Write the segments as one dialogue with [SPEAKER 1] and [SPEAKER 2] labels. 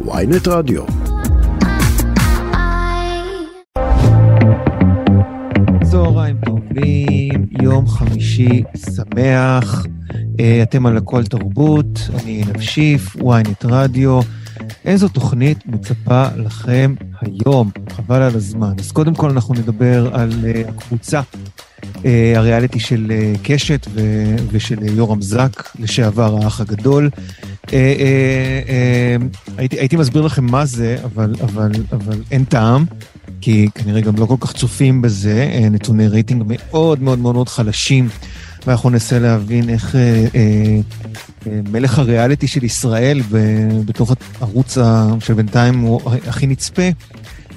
[SPEAKER 1] ויינט רדיו.
[SPEAKER 2] צהריים טובים, יום חמישי שמח, אה, אתם על הכל תרבות, אני נבשיף, ynet רדיו. איזו תוכנית מצפה לכם היום? חבל על הזמן. אז קודם כל אנחנו נדבר על uh, הקבוצה, uh, הריאליטי של קשת ושל יורם זק, לשעבר האח הגדול. Uh, uh, uh, הייתי, מסביר לכם מה זה, אבל, אין טעם, כי כנראה גם לא כל כך צופים בזה, נתוני רייטינג מאוד מאוד מאוד חלשים. ואנחנו ננסה להבין איך אה, אה, אה, מלך הריאליטי של ישראל בתוך הערוץ שבינתיים הוא הכי נצפה,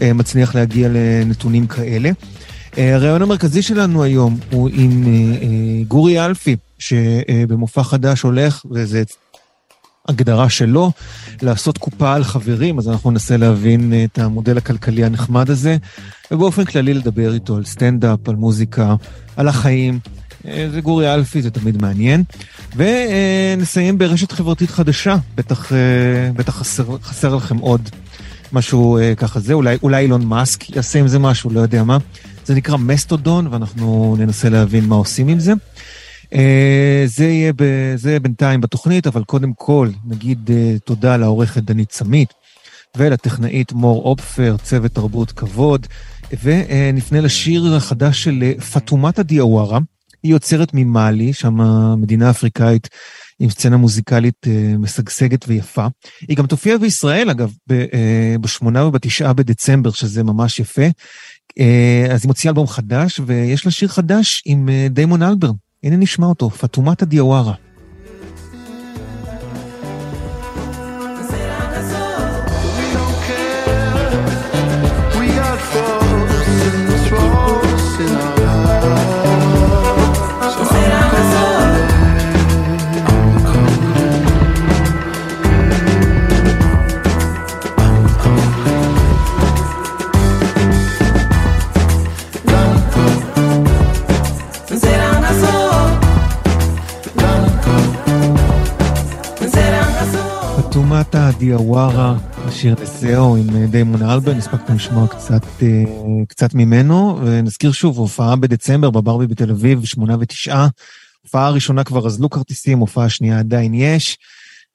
[SPEAKER 2] אה, מצליח להגיע לנתונים כאלה. אה, הרעיון המרכזי שלנו היום הוא עם אה, אה, גורי אלפי, שבמופע חדש הולך, וזה הגדרה שלו, לעשות קופה על חברים, אז אנחנו ננסה להבין את המודל הכלכלי הנחמד הזה, ובאופן כללי לדבר איתו על סטנדאפ, על מוזיקה, על החיים, אה, זה גורי אלפי, זה תמיד מעניין. ונסיים ברשת חברתית חדשה, בטח, אה, בטח חסר, חסר לכם עוד משהו אה, ככה זה, אולי, אולי אילון מאסק יעשה עם זה משהו, לא יודע מה. זה נקרא מסטודון, ואנחנו ננסה להבין מה עושים עם זה. זה יהיה ב, זה בינתיים בתוכנית, אבל קודם כל נגיד תודה לעורכת דנית סמית ולטכנאית מור אופפר, צוות תרבות כבוד, ונפנה לשיר החדש של פטומטה דיאווארה. היא יוצרת ממאלי, שם מדינה אפריקאית עם סצנה מוזיקלית אה, משגשגת ויפה. היא גם תופיע בישראל, אגב, אה, בשמונה ובתשעה בדצמבר, שזה ממש יפה. אה, אז היא מוציאה אלבום חדש, ויש לה שיר חדש עם דיימון אלברן. הנה נשמע אותו, פטומטה דיאווארה. מטה דיאווארה, השיר נסאו עם אה, דיימון אלברן, הספקנו לשמוע קצת, אה, קצת ממנו, ונזכיר שוב, הופעה בדצמבר בברבי בתל אביב, שמונה ותשעה. הופעה הראשונה כבר אזלו כרטיסים, הופעה שנייה עדיין יש.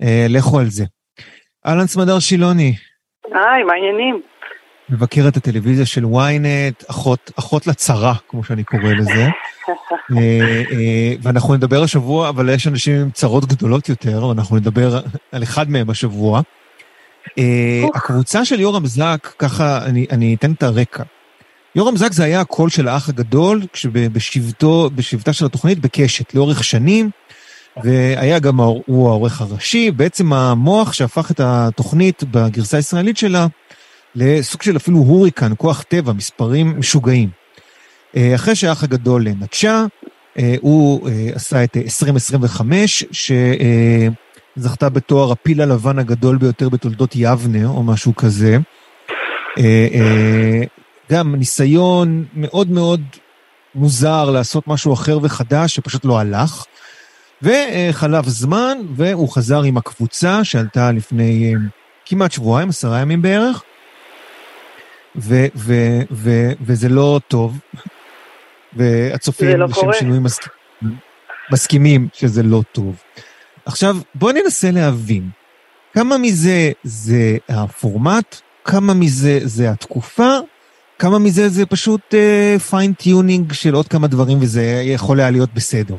[SPEAKER 2] אה, לכו על זה. אהלן סמדר שילוני.
[SPEAKER 3] היי, מה העניינים?
[SPEAKER 2] מבקרת הטלוויזיה של ynet, אחות, אחות לצרה, כמו שאני קורא לזה. אה, אה, ואנחנו נדבר השבוע, אבל יש אנשים עם צרות גדולות יותר, ואנחנו נדבר על אחד מהם השבוע. אה, הקבוצה של יורם זק, ככה אני, אני אתן את הרקע. יורם זק זה היה הקול של האח הגדול, בשבתו, בשבתה של התוכנית בקשת, לאורך שנים, והיה גם, הוא העורך הראשי, בעצם המוח שהפך את התוכנית בגרסה הישראלית שלה לסוג של אפילו הוריקן, כוח טבע, מספרים משוגעים. אה, אחרי שהאח הגדול נטשה, אה, הוא אה, עשה את 2025, שזכתה בתואר הפיל הלבן הגדול ביותר בתולדות יבנה, או משהו כזה. גם ניסיון מאוד מאוד מוזר לעשות משהו אחר וחדש, שפשוט לא הלך. וחלף זמן, והוא חזר עם הקבוצה שעלתה לפני כמעט שבועיים, עשרה ימים בערך. ו- ו- ו- וזה לא טוב, והצופים
[SPEAKER 3] לא
[SPEAKER 2] לשם שינוי מסכימים, מסכימים שזה לא טוב. עכשיו, בואו ננסה להבין, כמה מזה זה הפורמט, כמה מזה זה התקופה, כמה מזה זה פשוט fine tuning uh, של עוד כמה דברים וזה יכול היה להיות בסדר.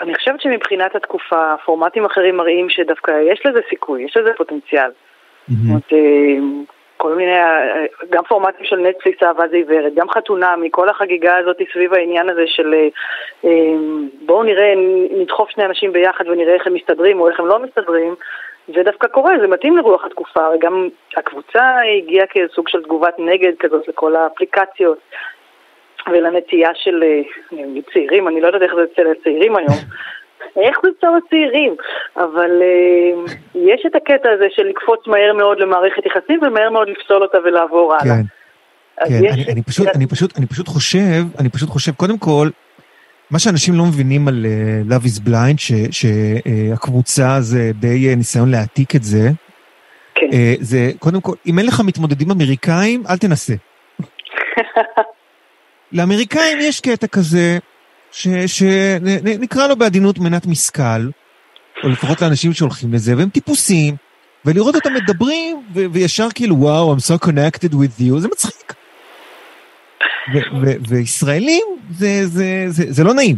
[SPEAKER 3] אני חושבת שמבחינת התקופה, פורמטים אחרים מראים שדווקא יש לזה סיכוי, יש לזה פוטנציאל. זאת אומרת, אה, כל מיני, אה, גם פורמטים של נטפליקס אהבה זה עיוורת, גם חתונה, מכל החגיגה הזאת סביב העניין הזה של אה, בואו נראה, נדחוף שני אנשים ביחד ונראה איך הם מסתדרים או איך הם לא מסתדרים, זה דווקא קורה, זה מתאים לרוח התקופה, גם הקבוצה הגיעה כסוג של תגובת נגד כזאת לכל האפליקציות ולנטייה של צעירים, אני לא יודעת איך זה אצל הצעירים היום. איך אצל הצעירים? אבל uh, יש את הקטע הזה של לקפוץ מהר מאוד למערכת יחסים ומהר מאוד לפסול אותה ולעבור הלאה.
[SPEAKER 2] כן, כן, אני, אני, פשוט, אני, פשוט, אני פשוט חושב, אני פשוט חושב, קודם כל, מה שאנשים לא מבינים על uh, Love is Blind, שהקבוצה uh, זה די uh, ניסיון להעתיק את זה,
[SPEAKER 3] כן.
[SPEAKER 2] uh, זה קודם כל, אם אין לך מתמודדים אמריקאים, אל תנסה. לאמריקאים יש קטע כזה, שנקרא לו בעדינות מנת משכל, או לפחות לאנשים שהולכים לזה, והם טיפוסים, ולראות אותם מדברים, וישר כאילו, וואו, I'm so connected with you, זה מצחיק. וישראלים, זה, זה, זה, זה לא נעים.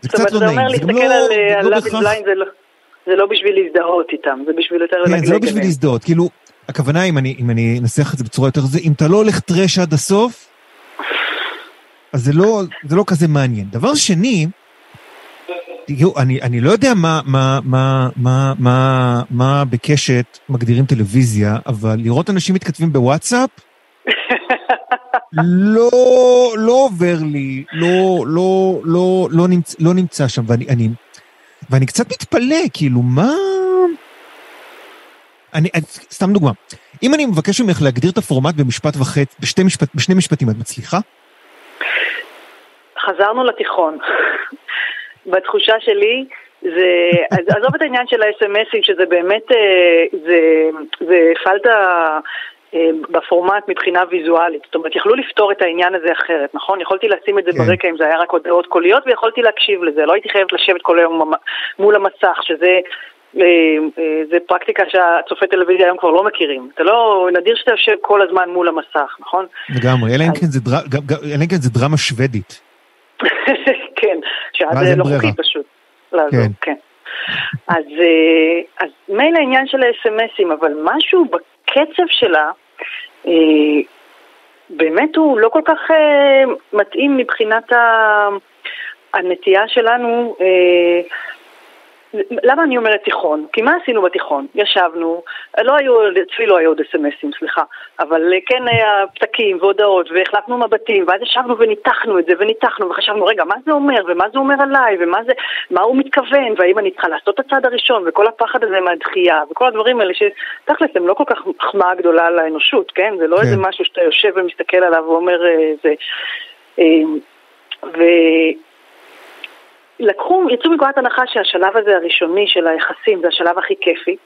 [SPEAKER 3] זה קצת לא נעים. זאת אומרת, זה אומר להסתכל לא- על לא is Blind, זה לא, זה לא בשביל להזדהות איתם, זה בשביל יותר
[SPEAKER 2] כן, זה לא בשביל להזדהות, כאילו, הכוונה, אם אני אנסח את זה בצורה יותר זה, אם אתה לא הולך טרש עד הסוף, אז זה לא, זה לא כזה מעניין. דבר שני, תראו, אני, אני לא יודע מה, מה, מה, מה, מה, מה בקשת מגדירים טלוויזיה, אבל לראות אנשים מתכתבים בוואטסאפ, לא, לא עובר לי, לא, לא, לא, לא, נמצ, לא נמצא שם, ואני, אני, ואני קצת מתפלא, כאילו, מה... אני, סתם דוגמה, אם אני מבקש ממך להגדיר את הפורמט במשפט וחצי, בשני, משפט, בשני משפטים, את מצליחה?
[SPEAKER 3] חזרנו לתיכון. בתחושה שלי, זה, עזוב את העניין של האס.אם.אסים, שזה באמת, אה, זה, זה פלטה אה, בפורמט מבחינה ויזואלית. זאת אומרת, יכלו לפתור את העניין הזה אחרת, נכון? יכולתי לשים את זה כן. ברקע אם זה היה רק הודעות קוליות, ויכולתי להקשיב לזה. לא הייתי חייבת לשבת כל היום מול המסך, שזה... אה, זה פרקטיקה שהצופי טלוויזיה היום כבר לא מכירים. אתה לא, נדיר שאתה יושב כל הזמן מול המסך, נכון?
[SPEAKER 2] לגמרי, אלא אם כן, כן זה דרמה שוודית.
[SPEAKER 3] כן, זה לא חוקי פשוט. כן. כן. אז, אה, אז מילא העניין של האס.אם.אסים, אבל משהו בקצב שלה, אה, באמת הוא לא כל כך אה, מתאים מבחינת הנטייה שלנו למה אני אומרת תיכון? כי מה עשינו בתיכון? ישבנו, לא היו, אצלי לא היו עוד אסמסים, סליחה, אבל כן היה פתקים והודעות והחלפנו מבטים, ואז ישבנו וניתחנו את זה וניתחנו וחשבנו, רגע, מה זה אומר ומה זה אומר עליי ומה זה, מה הוא מתכוון והאם אני צריכה לעשות את הצעד הראשון וכל הפחד הזה מהדחייה וכל הדברים האלה שתכלס הם לא כל כך מחמאה גדולה לאנושות, כן? זה לא כן. איזה משהו שאתה יושב ומסתכל עליו ואומר, אה, זה... אה, ו... לקחו, יצאו מנקודת הנחה שהשלב הזה הראשוני של היחסים זה השלב הכי כיפי.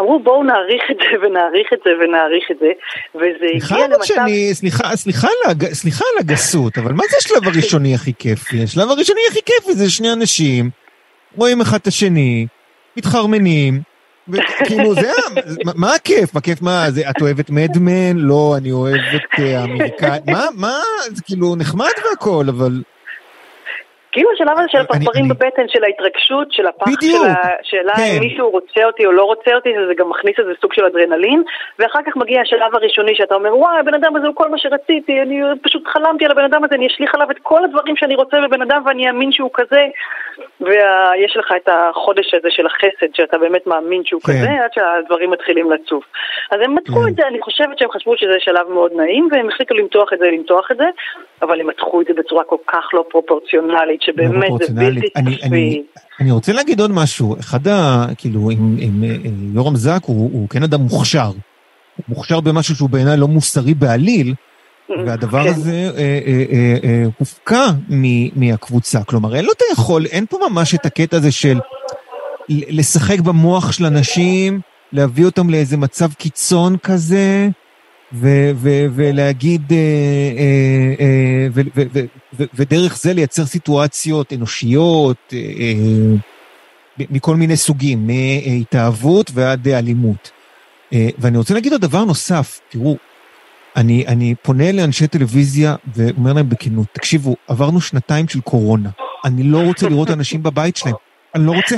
[SPEAKER 3] אמרו בואו נעריך את זה ונעריך את זה ונעריך את זה, וזה הגיע למצב... שאני,
[SPEAKER 2] סליחה, סליחה, סליחה על הגסות, אבל מה זה השלב הראשוני הכי כיפי? השלב הראשוני הכי כיפי זה שני אנשים, רואים אחד את השני, מתחרמנים, וכאילו זה, מה הכיף? הכיף מה, זה, את אוהבת מדמן? לא, אני אוהבת אה, אמריקאי, מה, מה, זה כאילו נחמד והכל, אבל...
[SPEAKER 3] כאילו השלב הזה של הפרפרים בבטן, של ההתרגשות, של הפח של השאלה אם כן. מישהו רוצה אותי או לא רוצה אותי, זה גם מכניס איזה סוג של אדרנלין, ואחר כך מגיע השללב הראשוני שאתה אומר, וואי, הבן אדם הזה הוא כל מה שרציתי, אני פשוט חלמתי על הבן אדם הזה, אני אשליך עליו את כל הדברים שאני רוצה בבן אדם ואני אאמין שהוא כזה, ויש לך את החודש הזה של החסד, שאתה באמת מאמין שהוא כן. כזה, עד שהדברים מתחילים לצוף. אז הם מתחו כן. את זה, אני חושבת שהם חשבו שזה שלב מאוד נעים, והם החליטו למתוח את זה, למתוח את זה, אבל הם מתחו את זה בצורה כל כך לא פרופורציונלית. שבאמת זה בלתי צפוי.
[SPEAKER 2] אני רוצה להגיד עוד משהו, אחד ה... כאילו, עם, עם, עם יורם זק הוא, הוא כן אדם מוכשר. הוא מוכשר במשהו שהוא בעיניי לא מוסרי בעליל, והדבר כן. הזה אה, אה, אה, אה, הופקע מהקבוצה. כלומר, אין לו את היכול, אין פה ממש את הקטע הזה של לשחק במוח של אנשים, להביא אותם לאיזה מצב קיצון כזה, ו- ו- ולהגיד, אה, אה, אה, ו- ו- ו- ו- ודרך זה לייצר סיטואציות אנושיות מכל מיני סוגים, מהתאהבות ועד אלימות. ואני רוצה להגיד עוד דבר נוסף, תראו, אני, אני פונה לאנשי טלוויזיה ואומר להם בכנות, תקשיבו, עברנו שנתיים של קורונה, אני לא רוצה לראות אנשים בבית שלהם, אני לא רוצה.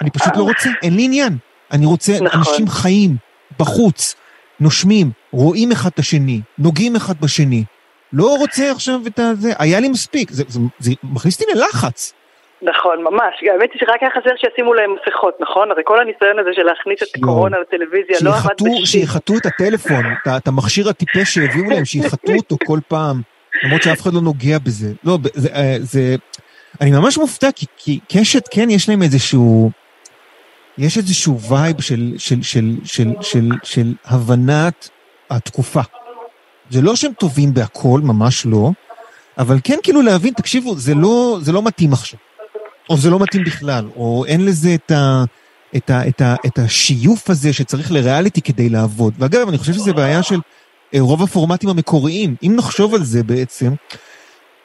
[SPEAKER 2] אני פשוט לא רוצה, אין לי עניין. אני רוצה נכון. אנשים חיים, בחוץ. נושמים, רואים אחד את השני, נוגעים אחד בשני. לא רוצה עכשיו את הזה, היה לי מספיק, זה, זה, זה מכניס אותי ללחץ.
[SPEAKER 3] נכון, ממש. האמת היא שרק היה חסר שישימו להם מסכות, נכון? הרי כל הניסיון הזה של להכניס את הקורונה לטלוויזיה לא עבד
[SPEAKER 2] בשיט. שיחטאו את הטלפון, את המכשיר הטיפש שהביאו להם, שיחטאו אותו כל פעם, למרות שאף אחד לא נוגע בזה. לא, זה, אה, זה... אני ממש מופתע, כי, כי קשת כן יש להם איזשהו... יש איזשהו וייב של, של, של, של, של, של הבנת התקופה. זה לא שהם טובים בהכל, ממש לא, אבל כן כאילו להבין, תקשיבו, זה לא, זה לא מתאים עכשיו. או זה לא מתאים בכלל, או אין לזה את, ה, את, ה, את, ה, את השיוף הזה שצריך לריאליטי כדי לעבוד. ואגב, אני חושב שזו בעיה של אה, רוב הפורמטים המקוריים. אם נחשוב על זה בעצם,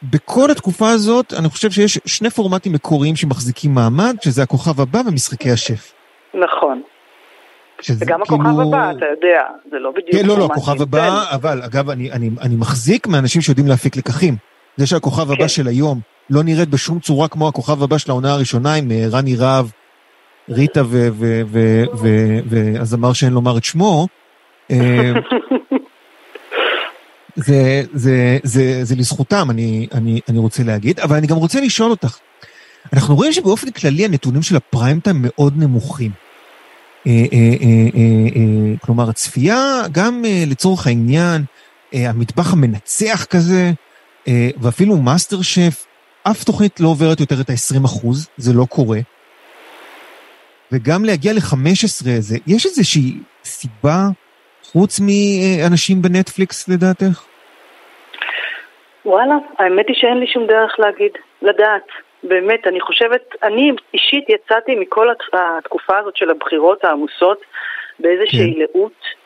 [SPEAKER 2] בכל התקופה הזאת, אני חושב שיש שני פורמטים מקוריים שמחזיקים מעמד, שזה הכוכב הבא ומשחקי השף.
[SPEAKER 3] נכון. וגם כאילו... הכוכב הבא, אתה יודע, זה לא בדיוק...
[SPEAKER 2] כן, לא, לא, הכוכב הבא, אבל אגב, אני, אני, אני מחזיק מאנשים שיודעים להפיק לקחים. זה שהכוכב כן. הבא של היום לא נראית בשום צורה כמו הכוכב הבא של העונה הראשונה עם אה, רני רהב, ריטה והזמר שאין לומר את שמו. אה, זה, זה, זה, זה לזכותם, אני, אני, אני רוצה להגיד, אבל אני גם רוצה לשאול אותך. אנחנו רואים שבאופן כללי הנתונים של הפריים טיים מאוד נמוכים. אה, כלומר, הצפייה, גם לצורך העניין, המטבח המנצח כזה, ואפילו מאסטר שף, אף תוכנית לא עוברת יותר את ה-20 אחוז, זה לא קורה. וגם להגיע ל-15 זה, יש איזושהי סיבה חוץ מאנשים בנטפליקס לדעתך?
[SPEAKER 3] וואלה, האמת היא שאין לי שום דרך להגיד, לדעת. באמת, אני חושבת, אני אישית יצאתי מכל התקופה הזאת של הבחירות העמוסות באיזושהי כן. לאות.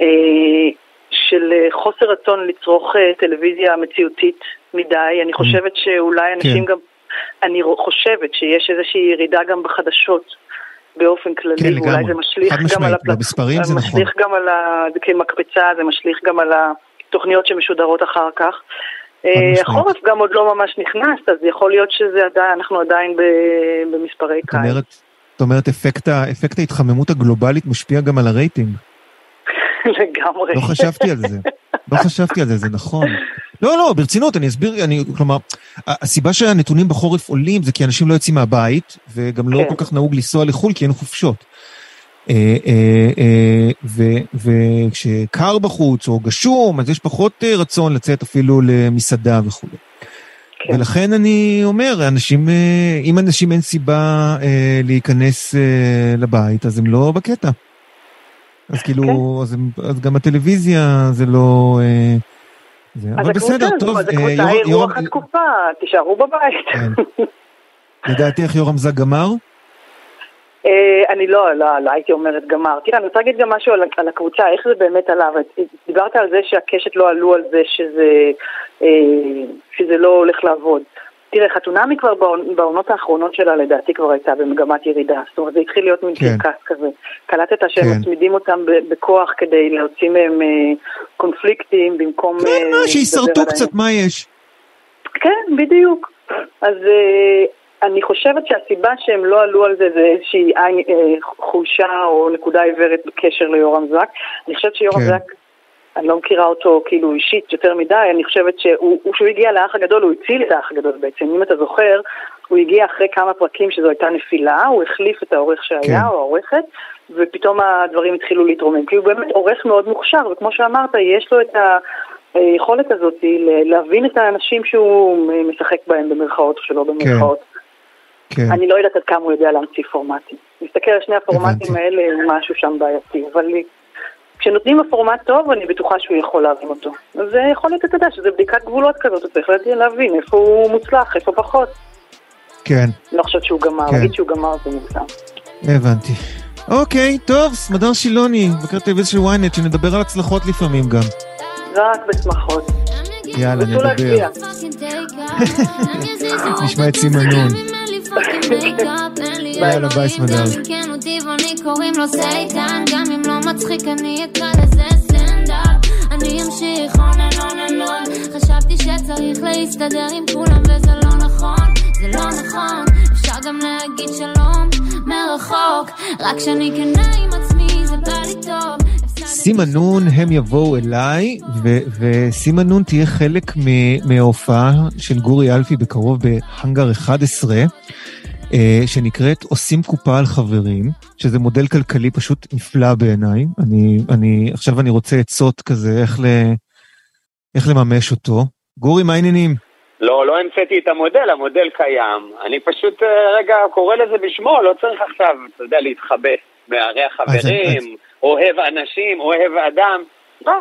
[SPEAKER 3] אה, של חוסר רצון לצרוך אה, טלוויזיה מציאותית מדי. אני חושבת שאולי אנשים כן. גם... אני חושבת שיש איזושהי ירידה גם בחדשות באופן כללי,
[SPEAKER 2] כן,
[SPEAKER 3] ואולי לגמרי. זה משליך גם על
[SPEAKER 2] הפלט... במספרים זה נכון.
[SPEAKER 3] משליך גם על ה... כמקפצה, זה משליך גם על התוכניות שמשודרות אחר כך. אה, החורף גם עוד לא ממש נכנס, אז יכול להיות שאנחנו עדיין במספרי קיץ.
[SPEAKER 2] זאת אומרת, אפקט, אפקט ההתחממות הגלובלית משפיע גם על הרייטינג.
[SPEAKER 3] לגמרי.
[SPEAKER 2] לא חשבתי על זה, לא חשבתי על זה, זה נכון. לא, לא, ברצינות, אני אסביר, אני, כלומר, הסיבה שהנתונים בחורף עולים זה כי אנשים לא יוצאים מהבית, וגם לא כן. כל כך נהוג לנסוע לחו"ל כי אין חופשות. אה, אה, אה, וכשקר בחוץ או גשום, אז יש פחות רצון לצאת אפילו למסעדה וכו'. כן. ולכן אני אומר, אנשים, אם אנשים אין סיבה להיכנס לבית, אז הם לא בקטע. אז כאילו, כן. אז, אז גם הטלוויזיה זה לא... אה, זה, אבל בסדר, טוב.
[SPEAKER 3] אז הקבוצה היא רוח התקופה, תישארו בבית. כן.
[SPEAKER 2] לדעתי איך יורם זק גמר?
[SPEAKER 3] אה, אני לא, לא, לא הייתי אומרת גמר. תראה, אני רוצה להגיד גם משהו על, על הקבוצה, איך זה באמת עלה. דיברת על זה שהקשת לא עלו על זה שזה, אה, שזה לא הולך לעבוד. תראה, חתונמי כבר בעונות האחרונות שלה לדעתי כבר הייתה במגמת ירידה. זאת אומרת, זה התחיל להיות מין כן. קרקס כזה. קלטת שהם כן. מצמידים אותם בכוח כדי להוציא מהם אה, קונפליקטים במקום...
[SPEAKER 2] כן, מה, שישרטו קצת, מה יש?
[SPEAKER 3] כן, בדיוק. אז אני חושבת שהסיבה שהם לא עלו על זה זה איזושהי עין, אה, חולשה או נקודה עיוורת בקשר ליורם זק. אני חושבת שיורם כן. זק אני לא מכירה אותו כאילו אישית יותר מדי, אני חושבת שהוא הגיע לאח הגדול, הוא הציל את האח הגדול בעצם. אם אתה זוכר, הוא הגיע אחרי כמה פרקים שזו הייתה נפילה, הוא החליף את העורך שהיה, כן. או העורכת, ופתאום הדברים התחילו להתרומם. כי הוא באמת עורך מאוד מוכשר, וכמו שאמרת, יש לו את היכולת הזאת להבין את האנשים שהוא משחק בהם במרכאות או שלא במרכאות. כן. כן. אני לא יודעת עד כמה הוא יודע להמציא פורמטים. נסתכל על שני הפורמטים הבנתי. האלה, משהו שם בעייתי, אבל כשנותנים לו פורמט טוב, אני בטוחה שהוא יכול להבין אותו. אז זה יכול להיות, אתה יודע, שזה בדיקת גבולות כזאת, אתה צריך להבין איפה הוא מוצלח, איפה פחות.
[SPEAKER 2] כן.
[SPEAKER 3] לא חושבת שהוא גמר, כן. להגיד שהוא גמר זה מוגזם.
[SPEAKER 2] הבנתי. אוקיי, טוב, סמדר שילוני, מבקר טלוויזיה של ynet, שנדבר על הצלחות לפעמים גם.
[SPEAKER 3] רק בשמחות.
[SPEAKER 2] יאללה, נדבר. נשמע את סימנון. יאללה, ביי סמדר. קוראים לו סייטן, גם אם לא מצחיק אני אקרא לזה סטנדאפ. אני אמשיך on and on and on. חשבתי שצריך להסתדר עם כולם וזה לא נכון, זה לא נכון. אפשר גם להגיד שלום מרחוק, רק כשאני כנה עם עצמי זה בא לי טוב. סימה נון, הם יבואו אליי, וסימה נון תהיה חלק מההופעה של גורי אלפי בקרוב בהאנגר 11. אה, שנקראת עושים קופה על חברים, שזה מודל כלכלי פשוט נפלא בעיניי. אני, אני, עכשיו אני רוצה עצות כזה, איך, ל, איך לממש אותו. גורי, מה העניינים?
[SPEAKER 1] לא, לא המצאתי את המודל, המודל קיים. אני פשוט אה, רגע קורא לזה בשמו, לא צריך עכשיו, אתה יודע, להתחבא. מארח חברים, אז... אוהב אנשים, אוהב אדם. לא.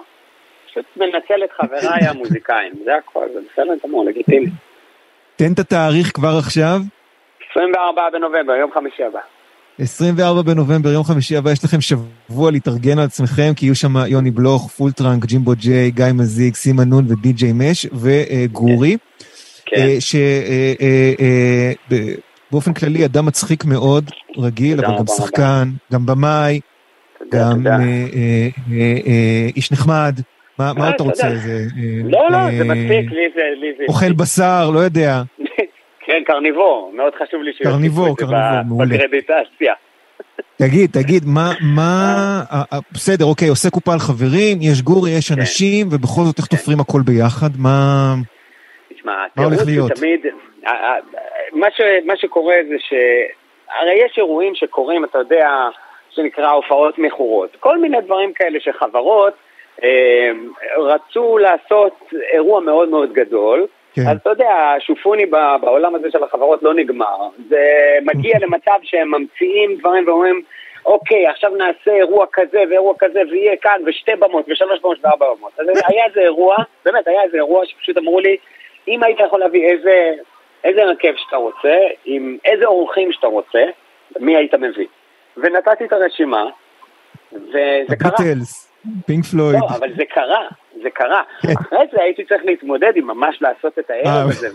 [SPEAKER 1] פשוט מנצל את חבריי המוזיקאים, זה הכל, זה בסדר גמור, לגיטימי.
[SPEAKER 2] תן את התאריך כבר עכשיו.
[SPEAKER 1] 24 בנובמבר, יום חמישי הבא.
[SPEAKER 2] 24 בנובמבר, יום חמישי הבא, יש לכם שבוע להתארגן על עצמכם, כי יהיו שם יוני בלוך, Full Trunk, ג'ימבו ג'יי, גיא מזיק, סימה נון ודי.ג'יי מש וגורי. כן. אה, שבאופן אה, אה, כללי אדם מצחיק מאוד, רגיל, אבל גם שחקן, גם במאי, גם איש נחמד. מה אתה רוצה?
[SPEAKER 1] לא, לא, זה מצחיק, לי זה...
[SPEAKER 2] אוכל בשר, לא יודע.
[SPEAKER 1] כן, קרניבור, מאוד חשוב לי
[SPEAKER 2] קרניבור, קרניבור, מעולה.
[SPEAKER 1] בקרדיטציה.
[SPEAKER 2] תגיד, תגיד, מה, מה, אה, אה, בסדר, אוקיי, עושה קופה על חברים, יש גורי, יש כן. אנשים, ובכל זאת איך כן. תופרים הכל ביחד? מה, מה הולך להיות? תמיד,
[SPEAKER 1] מה שקורה זה ש... הרי יש אירועים שקורים, אתה יודע, שנקרא הופעות מכורות. כל מיני דברים כאלה שחברות אה, רצו לעשות אירוע מאוד מאוד גדול, כן. אז אתה יודע, שופוני בעולם הזה של החברות לא נגמר. זה מגיע למצב שהם ממציאים דברים ואומרים, אוקיי, עכשיו נעשה אירוע כזה ואירוע כזה ויהיה כאן ושתי במות ושלוש במות וארבע במות. אז היה איזה אירוע, באמת היה איזה אירוע שפשוט אמרו לי, אם היית יכול להביא איזה, איזה הרכב שאתה רוצה, עם איזה אורחים שאתה רוצה, מי היית מביא? ונתתי את הרשימה, וזה קרה.
[SPEAKER 2] הביטלס, פינק פלויד.
[SPEAKER 1] לא, אבל זה קרה, זה קרה. כן. אחרי זה הייתי צריך להתמודד עם ממש לעשות את הערב אה. הזה,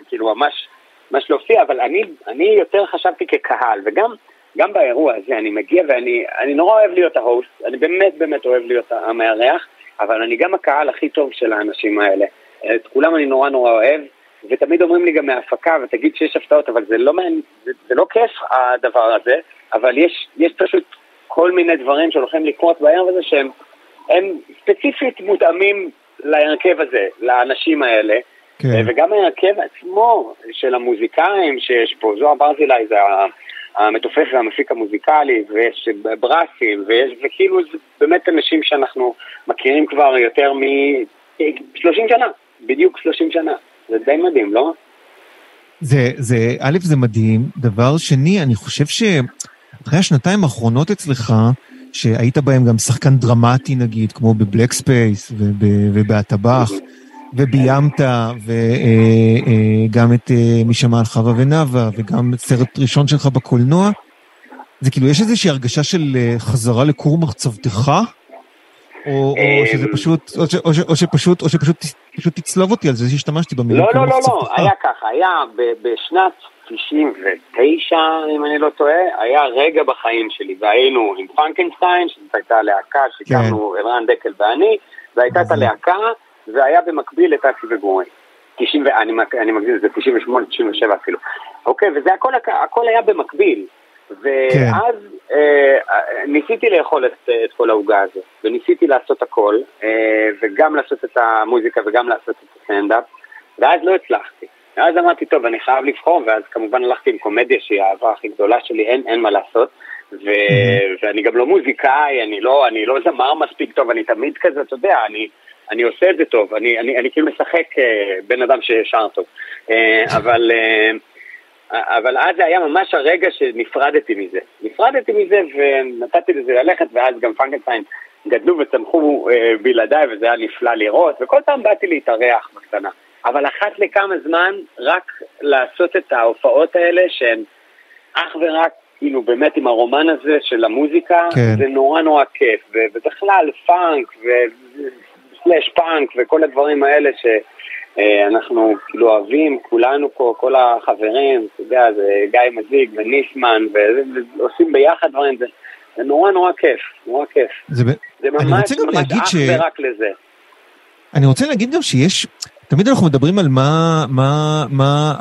[SPEAKER 1] וכאילו ממש, ממש להופיע, אבל אני, אני יותר חשבתי כקהל, וגם גם באירוע הזה אני מגיע ואני אני נורא אוהב להיות ההוסט, אני באמת באמת אוהב להיות המארח, אבל אני גם הקהל הכי טוב של האנשים האלה. את כולם אני נורא נורא אוהב, ותמיד אומרים לי גם מההפקה, ותגיד שיש הפתעות, אבל זה לא, זה, זה לא כיף הדבר הזה, אבל יש, יש פשוט כל מיני דברים שהולכים לקרות בערב הזה שהם הם ספציפית מותאמים להרכב הזה, לאנשים האלה. כן. וגם ההרכב עצמו של המוזיקאים שיש פה, זוהר ברזילי זה המתופף והמפיק המוזיקלי, ויש ברסים, ויש, וכאילו זה באמת אנשים שאנחנו מכירים כבר יותר מ-30 שנה, בדיוק 30 שנה. זה די מדהים, לא?
[SPEAKER 2] זה, זה, א', זה מדהים. דבר שני, אני חושב שאחרי השנתיים האחרונות אצלך, שהיית בהם גם שחקן דרמטי נגיד, כמו ב Black Space ובהטבח, וביימת, וגם את מי שמע על חווה ונאווה, וגם סרט ראשון שלך בקולנוע. זה כאילו, יש איזושהי הרגשה של חזרה לכור מחצבתך? או, או שזה פשוט, או, ש, או, ש, או שפשוט, או שפשוט פשוט תצלוב אותי על זה שהשתמשתי במילים.
[SPEAKER 1] לא, לא, לא, לא, היה ככה, היה בשנת 99, אם אני לא טועה, היה רגע בחיים שלי, והיינו עם פרנקנשטיין, שזאת הייתה להקה שהקמנו כן. ערן דקל ואני, והייתה את הלהקה, והיה במקביל את אסי וגורי. 90, אני, אני מגזים, זה 98, 97 אפילו. אוקיי, וזה הכל, הכל היה במקביל. ואז כן. אה, ניסיתי לאכול את, את כל העוגה הזאת, וניסיתי לעשות הכל, אה, וגם לעשות את המוזיקה וגם לעשות את הסטנדאפ, ואז לא הצלחתי. ואז אמרתי, טוב, אני חייב לבחור, ואז כמובן הלכתי עם קומדיה שהיא האהבה הכי גדולה שלי, אין, אין מה לעשות. ו... Mm-hmm. ואני גם לא מוזיקאי, אני לא, אני לא זמר מספיק טוב, אני תמיד כזה, אתה יודע, אני, אני עושה את זה טוב, אני, אני, אני כאילו משחק uh, בן אדם ששר טוב. Uh, אבל, uh, אבל אז זה היה ממש הרגע שנפרדתי מזה. נפרדתי מזה ונתתי לזה ללכת, ואז גם פנקנטיין גדלו וצמחו uh, בלעדיי, וזה היה נפלא לראות, וכל פעם באתי להתארח בקטנה. אבל אחת לכמה זמן רק לעשות את ההופעות האלה שהן אך ורק, כאילו באמת עם הרומן הזה של המוזיקה, כן. זה נורא נורא כיף, ובכלל פאנק וסלאש פאנק וכל הדברים האלה שאנחנו כאילו אוהבים, כולנו פה, כל החברים, אתה יודע, זה גיא מזיג וניסמן, ועושים ביחד דברים, זה, זה נורא נורא כיף, נורא כיף. זה, זה ממש ממש אך ש... ורק לזה.
[SPEAKER 2] אני רוצה להגיד גם שיש, תמיד אנחנו מדברים על מה, מה, מה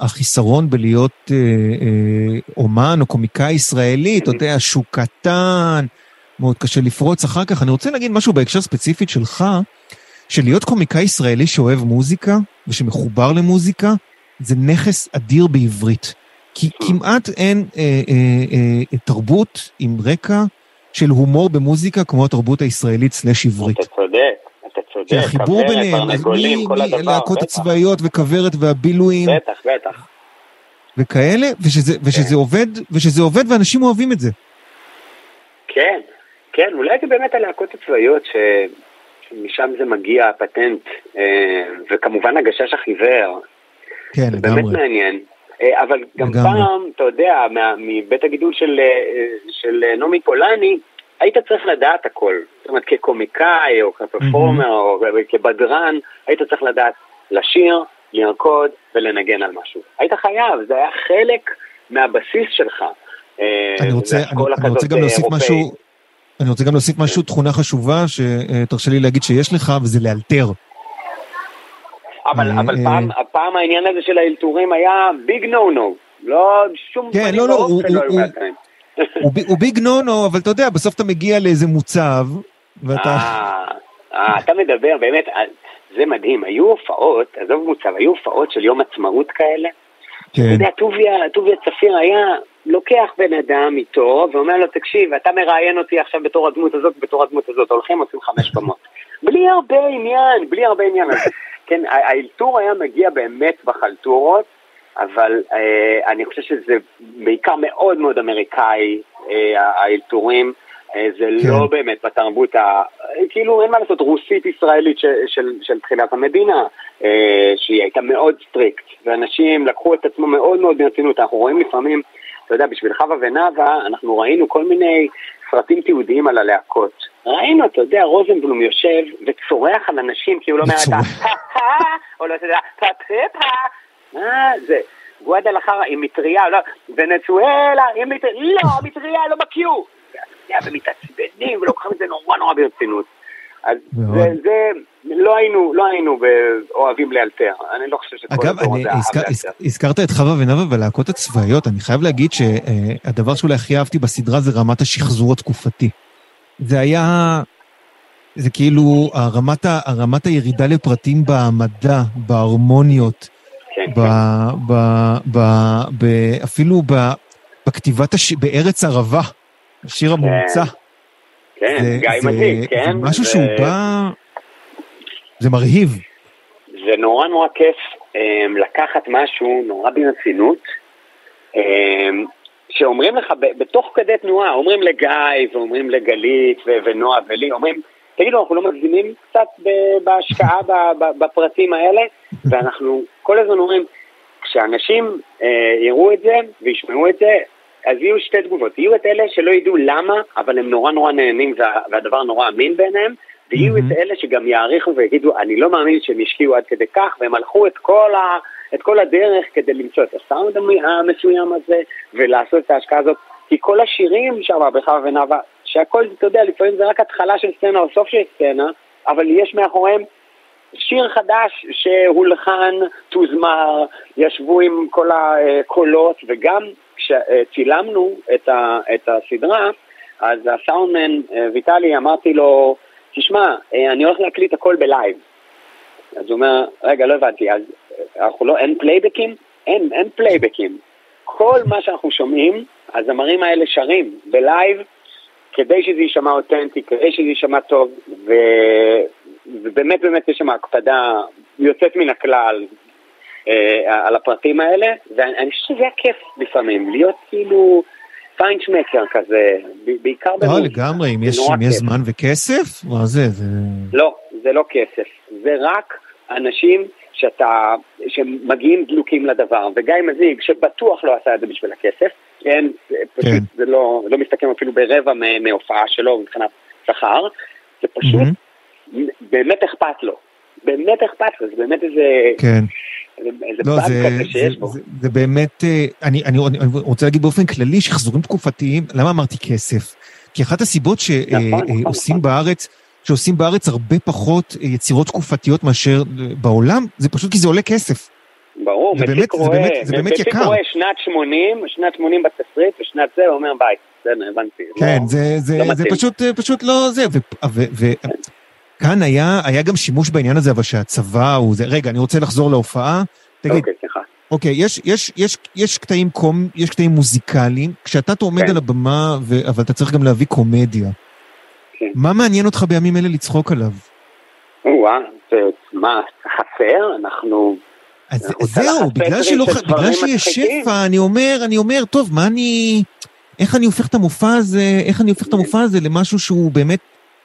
[SPEAKER 2] החיסרון בלהיות אה, אה, אומן או קומיקאי ישראלי, אתה יודע, שוק קטן, מאוד קשה לפרוץ אחר כך. אני רוצה להגיד משהו בהקשר ספציפית שלך, שלהיות קומיקאי ישראלי שאוהב מוזיקה ושמחובר למוזיקה, זה נכס אדיר בעברית. כי כמעט אין אה, אה, אה, תרבות עם רקע של הומור במוזיקה כמו התרבות הישראלית סלאש עברית.
[SPEAKER 1] אתה צודק. צודק,
[SPEAKER 2] שהחיבור ביניהם, אז מי, מהלהקות הצבאיות וכוורת והבילויים.
[SPEAKER 1] בטח, בטח.
[SPEAKER 2] וכאלה, ושזה, ושזה כן. עובד, ושזה עובד ואנשים אוהבים את זה.
[SPEAKER 1] כן, כן, אולי זה באמת הלהקות הצבאיות ש... משם זה מגיע הפטנט, אה, וכמובן הגשש החיוור.
[SPEAKER 2] כן,
[SPEAKER 1] לגמרי. זה באמת מעניין. אה, אבל גם לגמרי. פעם, אתה יודע, מבית הגידול של, אה, של נעמי פולני, היית צריך לדעת הכל. זאת אומרת, כקומיקאי, או כפרפורמר, mm-hmm. או כבדרן, היית צריך לדעת לשיר, לרקוד ולנגן על משהו. היית חייב, זה היה חלק מהבסיס שלך.
[SPEAKER 2] אני רוצה, אני, אני רוצה גם להוסיף משהו, אני רוצה גם להוסיף משהו, תכונה חשובה, שתרשה לי להגיד שיש לך, וזה לאלתר.
[SPEAKER 1] אבל, אה, אבל אה, פעם, הפעם העניין הזה של האלתורים היה ביג נו נו, לא שום
[SPEAKER 2] כן, לא, לא, הוא, הוא, הוא, ביג נו נו, אבל אתה יודע, בסוף אתה מגיע לאיזה מוצב, ואתה...
[SPEAKER 1] אה, אה, אתה מדבר, באמת, זה מדהים, היו הופעות, עזוב מוצב, היו הופעות של יום עצמאות כאלה. כן. אתה יודע, טוביה צפיר היה לוקח בן אדם איתו ואומר לו, תקשיב, אתה מראיין אותי עכשיו בתור הדמות הזאת, בתור הדמות הזאת, הולכים, עושים חמש במות. בלי הרבה עניין, בלי הרבה עניין. כן, האלתור היה מגיע באמת בחלטורות, אבל אה, אני חושב שזה בעיקר מאוד מאוד אמריקאי, אה, האלתורים. אה, זה כן. לא באמת בתרבות, ה... כאילו אין מה לעשות, רוסית-ישראלית של, של, של תחילת המדינה, אה, שהיא הייתה מאוד strict, ואנשים לקחו את עצמו מאוד מאוד ברצינות, אנחנו רואים לפעמים אתה יודע, בשביל חווה ונאווה, אנחנו ראינו כל מיני סרטים תיעודיים על הלהקות. ראינו, אתה יודע, רוזנבלום יושב וצורח על אנשים, כי הוא לא ה... או לא, אתה יודע, פאפפה, מה זה? גואדה לחרא עם מטריה, לא, ונצואלה עם מטריה, לא, מטריה לא בקיו. ומתעצבנים ולוקחים את זה נורא נורא ברצינות. אז זה, זה, לא היינו, לא היינו אוהבים לאלתר, אני לא חושב שכל
[SPEAKER 2] אגב, אני, הזכר, הזכרת את חווה ונאווה והלהקות הצבאיות, אני חייב להגיד שהדבר שאולי הכי אהבתי בסדרה זה רמת השחזור התקופתי. זה היה, זה כאילו הרמת, הרמת הירידה לפרטים במדע, בהרמוניות, כן, ב, כן. ב, ב, ב, אפילו ב, בכתיבת, הש... בארץ ערבה, השיר כן. המומצא.
[SPEAKER 1] כן, זה, גיא מדהים, כן?
[SPEAKER 2] זה משהו ו... שהוא בא... זה מרהיב.
[SPEAKER 1] זה נורא נורא כיף um, לקחת משהו נורא ברצינות, um, שאומרים לך בתוך כדי תנועה, אומרים לגיא ואומרים לגלית ונועה ולי, אומרים, תגידו, אנחנו לא מגזימים קצת בהשקעה בפרטים האלה? ואנחנו כל הזמן אומרים, כשאנשים uh, יראו את זה וישמעו את זה, אז יהיו שתי תגובות, יהיו את אלה שלא ידעו למה, אבל הם נורא נורא נהנים וה, והדבר נורא אמין בעיניהם, ויהיו mm-hmm. את אלה שגם יעריכו ויגידו, אני לא מאמין שהם השקיעו עד כדי כך, והם הלכו את כל, ה, את כל הדרך כדי למצוא את הסאונד המסוים הזה, ולעשות את ההשקעה הזאת, כי כל השירים שם בחווה ונאווה, שהכל, אתה יודע, לפעמים זה רק התחלה של סצנה או סוף של סצנה, אבל יש מאחוריהם שיר חדש שהולחן, תוזמר, ישבו עם כל הקולות, וגם כשצילמנו את, ה, את הסדרה, אז הסאונדמן אה, ויטלי, אמרתי לו, תשמע, אה, אני הולך להקליט הכל ב live. אז הוא אומר, רגע, לא הבנתי, אז אה, אנחנו לא, אין פלייבקים? אין, אין פלייבקים. כל מה שאנחנו שומעים, הזמרים האלה שרים ב live, כדי שזה יישמע אותנטי, כדי שזה יישמע טוב, ו... ובאמת באמת יש שם הקפדה יוצאת מן הכלל אה, על הפרטים האלה, ואני חושב שזה היה כיף לפעמים, להיות כאילו פיינשמקר כזה, בעיקר
[SPEAKER 2] במוזיקה. לא, לגמרי, אם יש, אם יש זמן וכסף? מה זה? זה...
[SPEAKER 1] לא, זה לא כסף, זה רק אנשים שאתה, שמגיעים דלוקים לדבר, וגיא מזיג, שבטוח לא עשה את זה בשביל הכסף, כן, פשוט כן. זה לא, לא מסתכם אפילו ברבע מהופעה שלו מבחינת שכר, זה פשוט, mm-hmm. באמת אכפת לו, באמת אכפת לו, זה באמת איזה...
[SPEAKER 2] כן.
[SPEAKER 1] איזה לא, זה, זה, בו.
[SPEAKER 2] זה, זה באמת, אה, אני, אני, אני רוצה להגיד באופן כללי שחזורים תקופתיים, למה אמרתי כסף? כי אחת הסיבות שעושים נכון, נכון, נכון. בארץ, שעושים בארץ הרבה פחות יצירות תקופתיות מאשר בעולם, זה פשוט כי זה עולה כסף.
[SPEAKER 1] ברור,
[SPEAKER 2] זה באמת, רואה, זה באמת, זה באמת יקר.
[SPEAKER 1] רואה שנת 80, שנת 80 בתסריט, ושנת זה, הוא אומר ביי, בסדר, הבנתי.
[SPEAKER 2] כן, לא, זה, זה, לא זה פשוט, פשוט לא זה, ו, ו, ו, כאן היה, היה גם שימוש בעניין הזה, אבל שהצבא הוא זה... רגע, אני רוצה לחזור להופעה.
[SPEAKER 1] תגיד, אוקיי, סליחה.
[SPEAKER 2] אוקיי, יש, יש, יש, יש קטעים קום, יש קטעים מוזיקליים, כשאתה עומד כן. על הבמה, ו... אבל אתה צריך גם להביא קומדיה. כן. מה מעניין אותך בימים אלה לצחוק עליו?
[SPEAKER 1] וואה, מה, חסר? אנחנו...
[SPEAKER 2] אז זהו, בגלל, שלא, בגלל שיש שפע, אני אומר, אני אומר, טוב, מה אני... איך אני הופך את המופע הזה, איך אני הופך את המופע הזה למשהו שהוא באמת,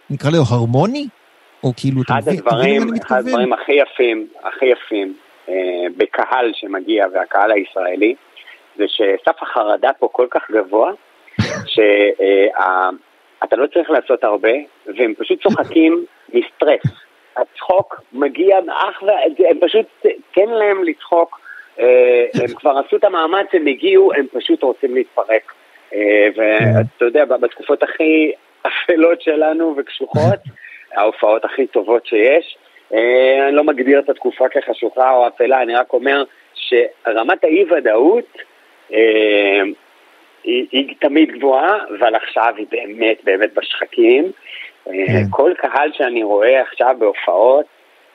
[SPEAKER 2] נקרא לו הרמוני? או כאילו,
[SPEAKER 1] אתה מבין, הדברים, אחד הדברים הכי יפים, הכי יפים, אה, בקהל שמגיע, והקהל הישראלי, זה שסף החרדה פה כל כך גבוה, שאתה לא צריך לעשות הרבה, והם פשוט צוחקים מסטרס. הצחוק מגיע אך ו... הם פשוט, תן להם לצחוק. אה, הם כבר עשו את המאמץ, הם הגיעו, הם פשוט רוצים להתפרק. אה, ואתה יודע, בתקופות הכי אפלות שלנו וקשוחות, ההופעות הכי טובות שיש. אה, אני לא מגדיר את התקופה כחשוכה או אפלה, אני רק אומר שרמת האי-ודאות היא, היא תמיד גבוהה, אבל עכשיו היא באמת באמת בשחקים. כן. כל קהל שאני רואה עכשיו בהופעות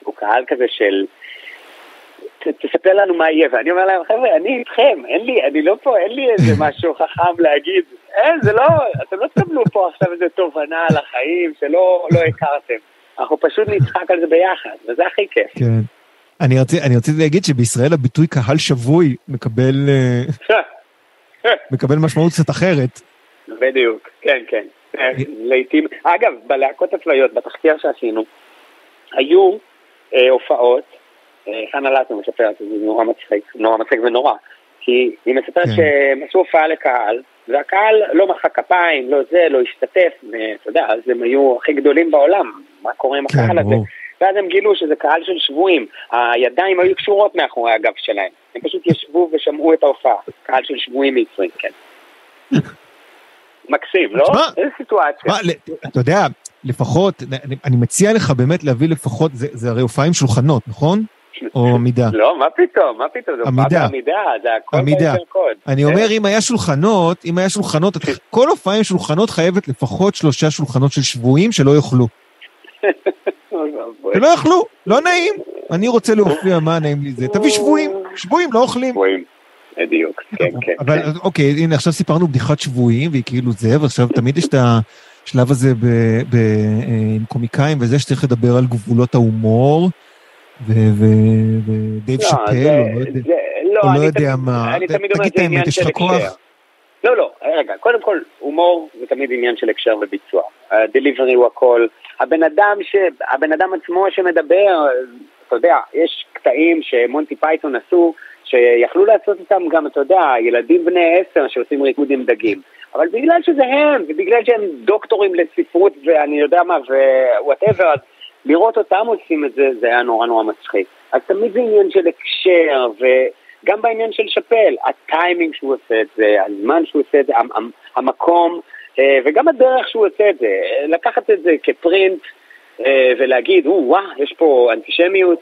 [SPEAKER 1] הוא קהל כזה של תספר לנו מה יהיה, ואני אומר להם, חבר'ה, אני איתכם, אין לי, אני לא פה, אין לי איזה משהו חכם להגיד, אין, זה לא, אתם לא תקבלו פה עכשיו איזה תובנה על החיים שלא לא הכרתם, אנחנו פשוט נצחק על זה ביחד, וזה הכי כיף.
[SPEAKER 2] כן. אני רציתי אני רציתי להגיד שבישראל הביטוי קהל שבוי מקבל, אה, מקבל משמעות קצת אחרת.
[SPEAKER 1] בדיוק, כן, כן. לעיתים, אגב, בלהקות הצבאיות, בתחקיר שעשינו, היו אה, הופעות חנה לטו מספרת, זה נורא מצחיק, נורא מצחיק ונורא. כי היא מספרת כן. שהם עשו הופעה לקהל, והקהל לא מחא כפיים, לא זה, לא השתתף, ואתה יודע, אז הם היו הכי גדולים בעולם, מה קורה עם כן, הקהל הזה? ואז הם גילו שזה קהל של שבויים, הידיים היו קשורות מאחורי הגב שלהם, הם פשוט ישבו ושמעו את ההופעה, קהל של שבויים מצרים, כן. מקסים, לא? איזה סיטואציה.
[SPEAKER 2] אתה יודע, לפחות, אני מציע לך באמת להביא לפחות, זה הרי הופעה עם שולחנות, נכון? או עמידה?
[SPEAKER 1] לא, מה פתאום, מה פתאום, זה עמידה, עמידה, זה הכל עמידה. קוד.
[SPEAKER 2] אני אומר, אם היה שולחנות, אם היה שולחנות, כל הופעה עם שולחנות חייבת לפחות שלושה שולחנות של שבויים שלא יאכלו. שלא יאכלו, לא נעים. אני רוצה להופיע, מה נעים לי זה? תביא שבויים, שבויים, לא אוכלים. שבויים.
[SPEAKER 1] בדיוק, כן, כן.
[SPEAKER 2] אבל
[SPEAKER 1] כן.
[SPEAKER 2] אוקיי, הנה עכשיו סיפרנו בדיחת שבויים, והיא כאילו זה, ועכשיו תמיד יש את השלב הזה אה, עם קומיקאים, וזה שצריך לדבר על גבולות ההומור. ודייב לא, שאפל, לא, לא יודע מה, תגיד את האמת, יש לך כוח?
[SPEAKER 1] לא, לא, רגע, קודם כל, הומור זה תמיד עניין של הקשר וביצוע. ה delivery הוא הכל. הבן אדם, ש... הבן אדם עצמו שמדבר, אתה יודע, יש קטעים שמונטי פייתון עשו, שיכלו לעשות איתם גם, אתה יודע, ילדים בני עשר שעושים ריקוד עם דגים. אבל בגלל שזה הם, ובגלל שהם דוקטורים לספרות ואני יודע מה, ו whatever, אז לראות אותם עושים את זה, זה היה נורא נורא מצחיק. אז תמיד זה עניין של הקשר, וגם בעניין של שאפל, הטיימינג שהוא עושה את זה, הזמן שהוא עושה את זה, המקום, אה, וגם הדרך שהוא עושה את זה. לקחת את זה כ print ולהגיד, וואו, יש פה אנטישמיות.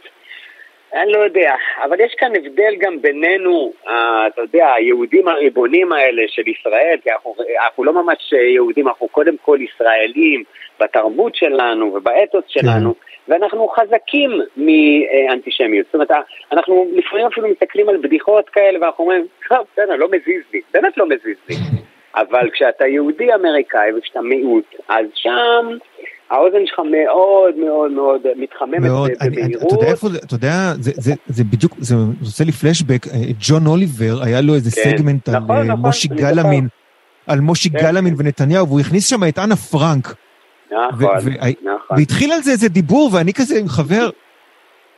[SPEAKER 1] אני לא יודע, אבל יש כאן הבדל גם בינינו, אה, אתה יודע, היהודים הריבונים האלה של ישראל, כי אנחנו, אנחנו לא ממש יהודים, אנחנו קודם כל ישראלים, בתרבות שלנו ובאתוס כן. שלנו, ואנחנו חזקים מאנטישמיות. זאת אומרת, אנחנו לפעמים אפילו מסתכלים על בדיחות כאלה ואנחנו אומרים, טוב, בסדר, לא מזיז לי, באמת לא מזיז לי. אבל כשאתה יהודי אמריקאי וכשאתה מיעוט, אז שם האוזן שלך מאוד מאוד מאוד מתחממת מאוד, במהירות. אתה יודע איפה
[SPEAKER 2] אתה יודע, זה, זה, זה בדיוק, זה עושה לי פלשבק, אה, ג'ון אוליבר, היה לו איזה כן, סגמנט נכון, על נכון, מושיק גלאמין, על מושיק כן. גלאמין ונתניהו, והוא הכניס שם את אנה פרנק.
[SPEAKER 1] נכון, נכון.
[SPEAKER 2] והתחיל על זה איזה דיבור, ואני כזה עם חבר,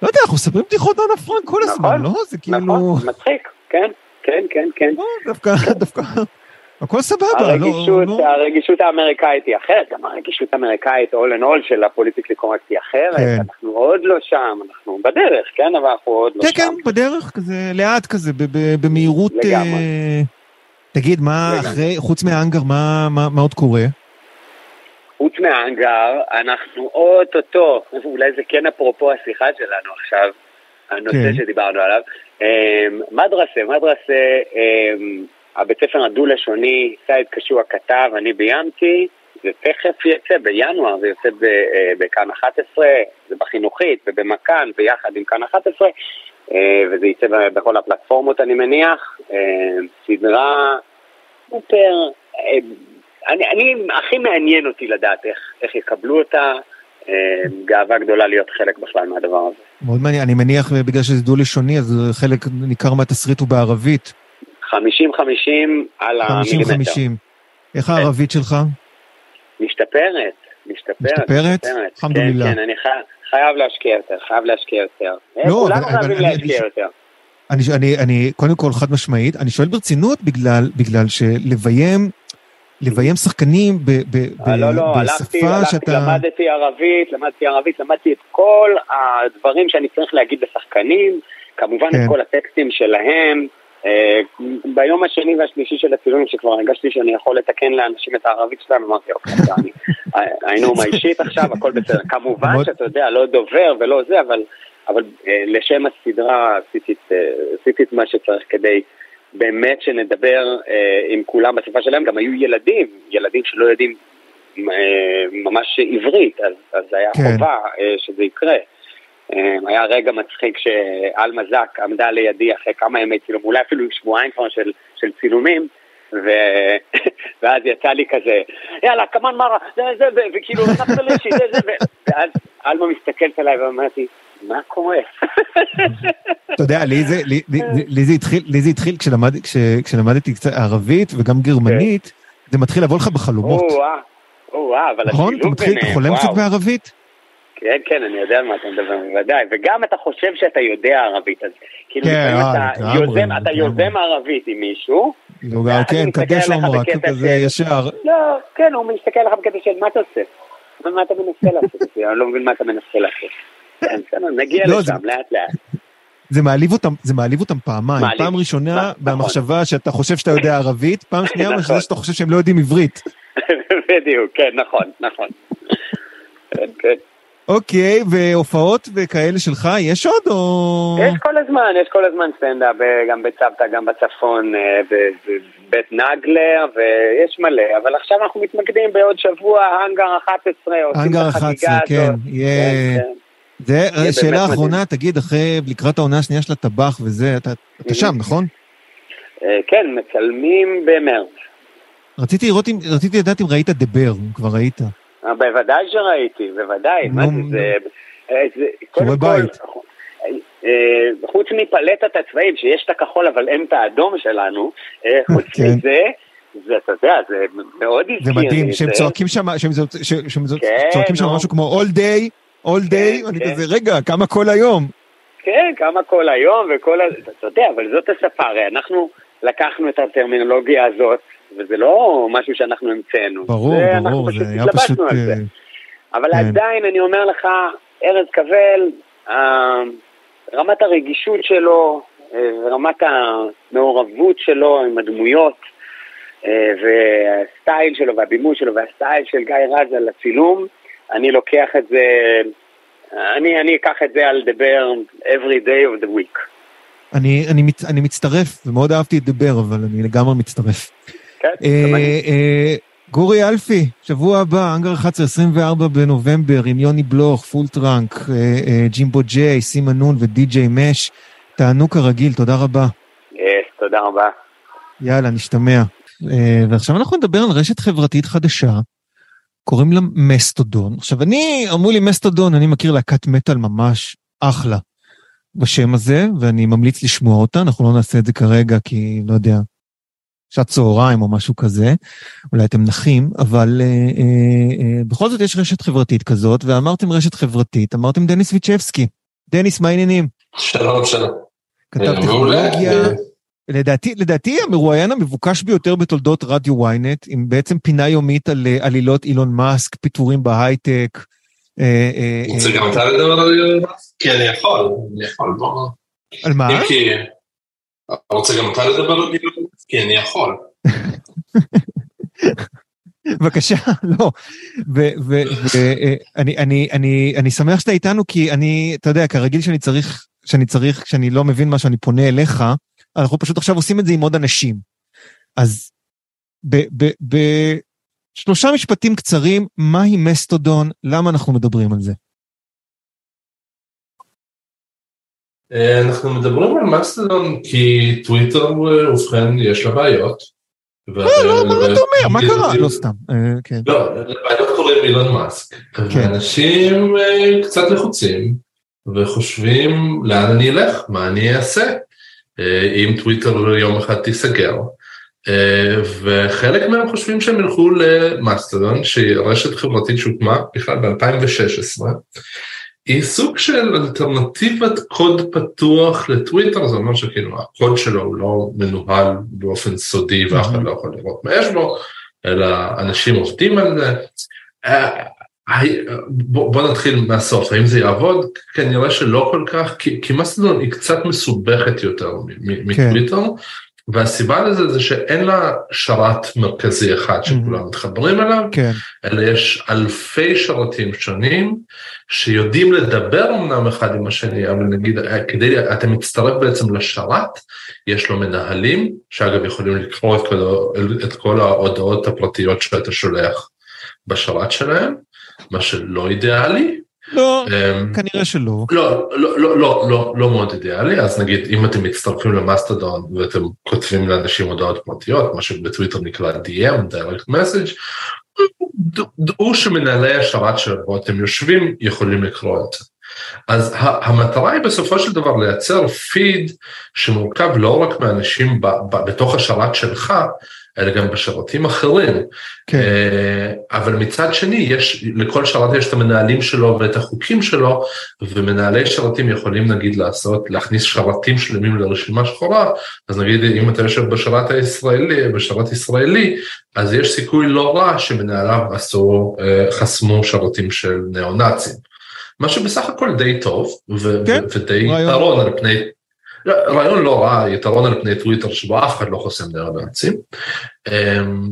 [SPEAKER 2] לא יודע, אנחנו מספרים בדיחות אנה פרנק כל הזמן, נכון, לא? זה כאילו... נכון,
[SPEAKER 1] מצחיק, כן, כן, כן, כן.
[SPEAKER 2] לא, דווקא, דווקא... הכל סבבה, לא...
[SPEAKER 1] הרגישות, לא... הרגישות האמריקאית היא אחרת, גם הרגישות האמריקאית all in all של הפוליטיקלי קורקט היא אחרת, כן. אנחנו עוד לא שם, אנחנו בדרך, כן, אבל אנחנו עוד לא
[SPEAKER 2] כן,
[SPEAKER 1] שם.
[SPEAKER 2] כן, כן, בדרך, כזה, לאט כזה, במהירות... לגמרי. אה... תגיד, מה לגמרי. אחרי, חוץ מהאנגר, מה, מה, מה עוד קורה?
[SPEAKER 1] חוץ מהאנגר, אנחנו אוטוטו, אולי זה כן אפרופו השיחה שלנו עכשיו, הנושא כן. שדיברנו עליו, אמ, מדרסה, מדרסה, אמ, הבית ספר הדו-לשוני, סייד קשוע כתב, אני ביימתי, זה תכף יצא בינואר, זה יוצא אה, בכאן 11, זה בחינוכית ובמכאן ביחד עם כאן 11, אה, וזה יצא בכל הפלטפורמות אני מניח, אה, סדרה סופר אני, אני, הכי מעניין אותי לדעת איך, איך יקבלו אותה, גאווה גדולה להיות חלק בכלל מהדבר הזה.
[SPEAKER 2] מאוד מעניין, אני מניח בגלל שזה דו-לשוני, אז חלק ניכר מהתסריט הוא בערבית.
[SPEAKER 1] 50-50 על המילימטר. 50-50.
[SPEAKER 2] איך הערבית שלך?
[SPEAKER 1] משתפרת,
[SPEAKER 2] משתפרת? משתפרת?
[SPEAKER 1] אלחמדולillah. כן, כן, אני חייב להשקיע יותר, חייב להשקיע יותר. לא, כולנו חייבים להשקיע יותר.
[SPEAKER 2] אני, אני, אני, קודם כל, חד משמעית, אני שואל ברצינות בגלל, בגלל שלביים, לביים שחקנים ב, ב, ב,
[SPEAKER 1] לא, לא, בשפה הלכתי, שאתה... למדתי ערבית, למדתי ערבית, למדתי את כל הדברים שאני צריך להגיד לשחקנים, כמובן כן. את כל הטקסטים שלהם. אה, ביום השני והשלישי של הצילומים, שכבר הרגשתי שאני יכול לתקן לאנשים את הערבית שלהם, אמרתי, אוקיי, היינו אישית עכשיו, הכל בסדר. כמובן שאתה יודע, לא דובר ולא זה, אבל... אבל אה, לשם הסדרה עשיתי, אה, את מה שצריך כדי באמת שנדבר אה, עם כולם בשפה שלהם. גם היו ילדים, ילדים שלא יודעים אה, ממש עברית, אז, אז היה כן. חובה אה, שזה יקרה. אה, היה רגע מצחיק שאלמה זק עמדה לידי אחרי כמה ימי צילום, אולי אפילו שבועיים כבר של, של צילומים. ו... ואז יצא לי כזה, יאללה, כמובן מרה, זה זה, וכאילו, נפתלי, זה זה, ואז אלמה מסתכלת עליי ואומרת לי, מה קורה?
[SPEAKER 2] אתה יודע, לי זה, לי, לי, לי זה התחיל, לי זה התחיל כשלמד, כש, כשלמדתי קצת ערבית וגם גרמנית, כן. זה מתחיל לבוא לך בחלומות.
[SPEAKER 1] או-אה, אבל
[SPEAKER 2] נכון? אתה מתחיל, אתה חולם קצת בערבית?
[SPEAKER 1] כן, כן, אני יודע על מה אתה מדבר, בוודאי. וגם אתה חושב שאתה יודע ערבית, אז כאילו, כן, אה, אתה, יוזם, אתה יוזם ערבית עם מישהו,
[SPEAKER 2] כן, קדש אומרה, כזה ישר.
[SPEAKER 1] לא, כן, הוא מסתכל עליך בקטע של מה אתה עושה? מה אתה מנסה לעשות? אני לא מבין מה אתה מנסה לעשות. כן, נגיע לא, לשם, לאט לאט.
[SPEAKER 2] זה מעליב אותם, זה מעליב אותם פעמיים. מעליב. פעם ראשונה נכון. במחשבה שאתה חושב שאתה יודע ערבית, פעם שנייה נכון. במחשבה שאתה חושב שהם לא יודעים עברית.
[SPEAKER 1] בדיוק, כן, נכון, נכון. כן, כן.
[SPEAKER 2] אוקיי, והופעות וכאלה שלך, יש עוד או...
[SPEAKER 1] יש כל הזמן, יש כל הזמן סטנדאפ, גם בצוותא, גם בצפון, אה, בבית נגלר, ויש מלא, אבל עכשיו אנחנו מתמקדים בעוד שבוע, האנגר 11,
[SPEAKER 2] האנגר 11, כן, יהיה... כן, זה שאלה אחרונה, תגיד, אחרי, לקראת העונה השנייה של הטבח וזה, אתה, אתה שם, נכון?
[SPEAKER 1] אה, כן, מצלמים במרץ.
[SPEAKER 2] רציתי לראות אם, רציתי לדעת אם ראית דבר, אם כבר ראית.
[SPEAKER 1] אה, בוודאי שראיתי, בוודאי, מה זה, זה,
[SPEAKER 2] קודם כל,
[SPEAKER 1] חוץ מפלטת הצבעים, שיש את הכחול אבל אין את האדום שלנו, אה, חוץ כן. מזה, זה, אתה יודע, זה מאוד הזכיר.
[SPEAKER 2] זה מדהים, שהם צועקים שם, שהם כן, צועקים שם משהו כמו all day, all day, כן, ואני כן. כזה, רגע, כמה כל היום?
[SPEAKER 1] כן, כמה כל היום וכל ה... אתה יודע, אבל זאת השפה, הרי אנחנו לקחנו את הטרמינולוגיה הזאת, וזה לא משהו שאנחנו המצאנו.
[SPEAKER 2] ברור, זה, ברור, זה היה פשוט... זה. אה,
[SPEAKER 1] אבל כן. עדיין, אני אומר לך, ארז קבל, רמת הרגישות שלו, אה, רמת המעורבות שלו עם הדמויות, אה, והסטייל שלו והבימוי שלו והסטייל של גיא רז על הצילום, אני לוקח את זה, אני, אני אקח את זה על דבר every day of the week.
[SPEAKER 2] אני, אני, מצ, אני מצטרף, ומאוד אהבתי את דבר, אבל אני לגמרי מצטרף.
[SPEAKER 1] כן, אה,
[SPEAKER 2] אה, גורי אלפי, שבוע הבא, האנגר 11, 24 בנובמבר, עם יוני בלוך, Full Trunk, אה, ג'ימבו ג'יי, סימה נון ודי.ג'יי מש. תענו כרגיל, תודה רבה.
[SPEAKER 1] תודה רבה.
[SPEAKER 2] יאללה, נשתמע. ועכשיו אנחנו נדבר על רשת חברתית חדשה, קוראים לה מסטודון. עכשיו, אני, אמרו לי מסטודון, אני מכיר להקת מטאל ממש אחלה בשם הזה, ואני ממליץ לשמוע אותה, אנחנו לא נעשה את זה כרגע, כי לא יודע, שעת צהריים או משהו כזה, אולי אתם נחים, אבל אה, אה, אה, בכל זאת יש רשת חברתית כזאת, ואמרתם רשת חברתית, אמרתם דניס ויצ'בסקי. דניס, מה העניינים?
[SPEAKER 4] שלום, שלום.
[SPEAKER 2] כתב אה, טכנולוגיה. לדעתי, לדעתי המרואיין המבוקש ביותר בתולדות רדיו ynet, עם בעצם פינה יומית על אה, עלילות אילון מאסק, פיטורים בהייטק.
[SPEAKER 4] אה, אה, רוצה גם אתה לדבר על אילון מאסק? כי אני יכול, אני יכול, בוא.
[SPEAKER 2] על מה?
[SPEAKER 4] רוצה גם אתה לדבר על אילון? כי אני יכול.
[SPEAKER 2] בבקשה, לא. ואני שמח שאתה איתנו, כי אני, אתה יודע, כרגיל שאני צריך, שאני צריך, כשאני לא מבין משהו, אני פונה אליך. אנחנו פשוט עכשיו עושים את זה עם עוד אנשים. אז בשלושה משפטים קצרים, מהי מסטודון, למה אנחנו מדברים על זה?
[SPEAKER 4] אנחנו מדברים על מסטודון כי טוויטר, אה, ובכן, יש לה בעיות.
[SPEAKER 2] לא, לא, מה אתה אומר? מה קרה? לא סתם, אה, כן.
[SPEAKER 4] לא, לבעיות קוראים אילון מאסק. כן. ואנשים קצת לחוצים, וחושבים לאן אני אלך, מה אני אעשה. אם טוויטר יום אחד תיסגר, וחלק מהם חושבים שהם ילכו למסטודון, שהיא רשת חברתית שהוקמה בכלל ב-2016. היא סוג של אלטרנטיבת קוד פתוח לטוויטר, זה אומר שכאילו הקוד שלו הוא לא מנוהל באופן סודי ואף אחד לא יכול לראות מה יש בו, אלא אנשים עובדים על זה. בוא, בוא נתחיל מהסוף, האם זה יעבוד? כנראה שלא כל כך, כי, מסטודון היא קצת מסובכת יותר מטוויטר, כן. והסיבה לזה זה שאין לה שרת מרכזי אחד שכולם מתחברים אליו, כן. אלא יש אלפי שרתים שונים שיודעים לדבר אמנם אחד עם השני, אבל נגיד, כדי, אתה מצטרף בעצם לשרת, יש לו מנהלים, שאגב יכולים לקרוא את כל, את כל ההודעות הפרטיות שאתה שולח בשרת שלהם, מה שלא אידיאלי.
[SPEAKER 2] לא, um, כנראה שלא.
[SPEAKER 4] לא, לא, לא, לא, לא, לא מאוד אידיאלי, אז נגיד אם אתם מצטרפים למאסטרדון ואתם כותבים לאנשים הודעות פרטיות, מה שבטוויטר נקרא DM, direct message, דעו שמנהלי השרת שבו אתם יושבים יכולים לקרוא את זה. אז המטרה היא בסופו של דבר לייצר פיד שמורכב לא רק מאנשים בתוך השרת שלך, אלא גם בשרתים אחרים. כן. אה, אבל מצד שני, יש, לכל שרת יש את המנהלים שלו ואת החוקים שלו, ומנהלי שרתים יכולים נגיד לעשות, להכניס שרתים שלמים לרשימה שחורה, אז נגיד אם אתה יושב בשרת הישראלי, בשרת ישראלי, אז יש סיכוי לא רע שמנהליו עשו, אה, חסמו שרתים של ניאו-נאצים. מה שבסך הכל די טוב, ו- כן, ודי יתרון על פני רעיון לא רע, יתרון על פני טוויטר שבו אף אחד לא חוסם ניאו-נאצים. אמ,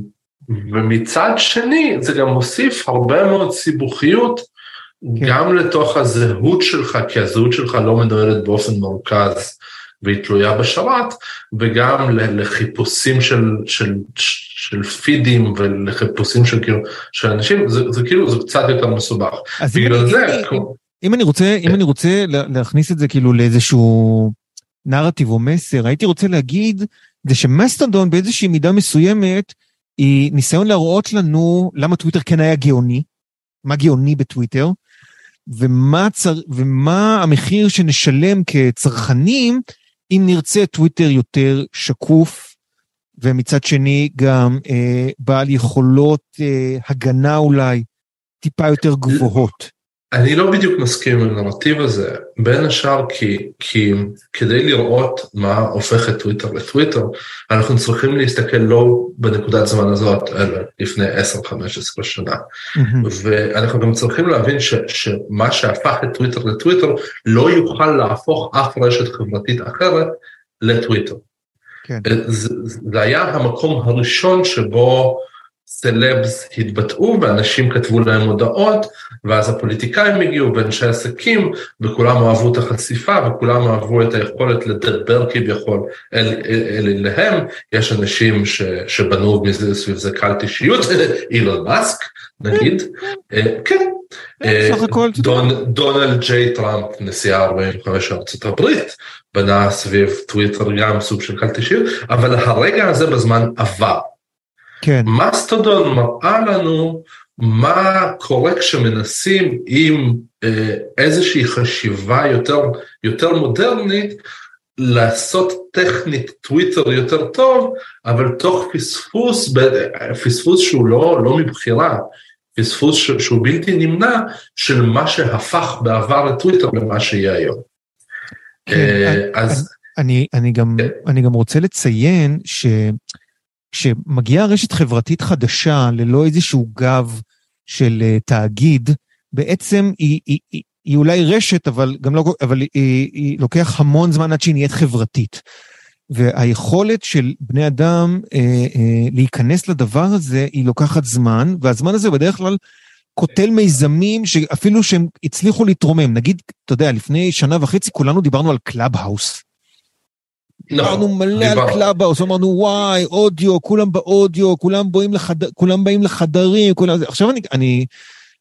[SPEAKER 4] ומצד שני זה גם מוסיף הרבה מאוד סיבוכיות כן. גם לתוך הזהות שלך, כי הזהות שלך לא מנוהלת באופן מרוכז והיא תלויה בשרת, וגם לחיפושים של, של, של פידים ולחיפושים של כאילו, של אנשים, זה, זה כאילו, זה קצת יותר מסובך.
[SPEAKER 2] אז אם אני, זה, אם, אני רוצה, אם אני רוצה להכניס את זה כאילו לאיזשהו נרטיב או מסר, הייתי רוצה להגיד, זה שמסטרדון באיזושהי מידה מסוימת, היא ניסיון להראות לנו למה טוויטר כן היה גאוני, מה גאוני בטוויטר, ומה, צר... ומה המחיר שנשלם כצרכנים אם נרצה טוויטר יותר שקוף, ומצד שני גם אה, בעל יכולות אה, הגנה אולי טיפה יותר גבוהות.
[SPEAKER 4] אני לא בדיוק מסכים עם הנרטיב הזה, בין השאר כי, כי כדי לראות מה הופך את טוויטר לטוויטר, אנחנו צריכים להסתכל לא בנקודת זמן הזאת, אלא לפני 10-15 שנה. Mm-hmm. ואנחנו גם צריכים להבין ש, שמה שהפך את טוויטר לטוויטר, לא יוכל להפוך אף רשת חברתית אחרת לטוויטר. כן. זה, זה היה המקום הראשון שבו סלבס התבטאו ואנשים כתבו להם הודעות ואז הפוליטיקאים הגיעו ואנשי עסקים וכולם אהבו את החשיפה וכולם אהבו את היכולת לדבר כביכול אל, אל, אל אליהם, יש אנשים ש, שבנו מזה סביב זה קלט אישיות, אילון מאסק נגיד, אה, כן, אה, דונלד ג'יי טראמפ נשיא ה-45 של ארצות הברית בנה סביב טוויטר גם סוג של קלט אישיות, אבל הרגע הזה בזמן עבר. כן. מסטודון מראה לנו מה קורה כשמנסים עם אה, איזושהי חשיבה יותר, יותר מודרנית לעשות טכנית טוויטר יותר טוב, אבל תוך פספוס, פספוס שהוא לא, לא מבחירה, פספוס שהוא בלתי נמנע של מה שהפך בעבר את טוויטר למה שיהיה היום.
[SPEAKER 2] כן, אה, אז... אני, אני, גם, כן. אני גם רוצה לציין ש... כשמגיעה רשת חברתית חדשה ללא איזשהו גב של אה, תאגיד, בעצם היא, היא, היא, היא אולי רשת, אבל גם לא, אבל היא, היא לוקח המון זמן עד שהיא נהיית חברתית. והיכולת של בני אדם אה, אה, להיכנס לדבר הזה, היא לוקחת זמן, והזמן הזה בדרך כלל קוטל מיזמים שאפילו שהם הצליחו להתרומם. נגיד, אתה יודע, לפני שנה וחצי כולנו דיברנו על קלאב האוס. דיברנו נכון, מלא על קלאבהאוס, אמרנו וואי, אודיו, כולם באודיו, כולם לחד... כולם באים לחדרים, כולם... עכשיו אני, אני,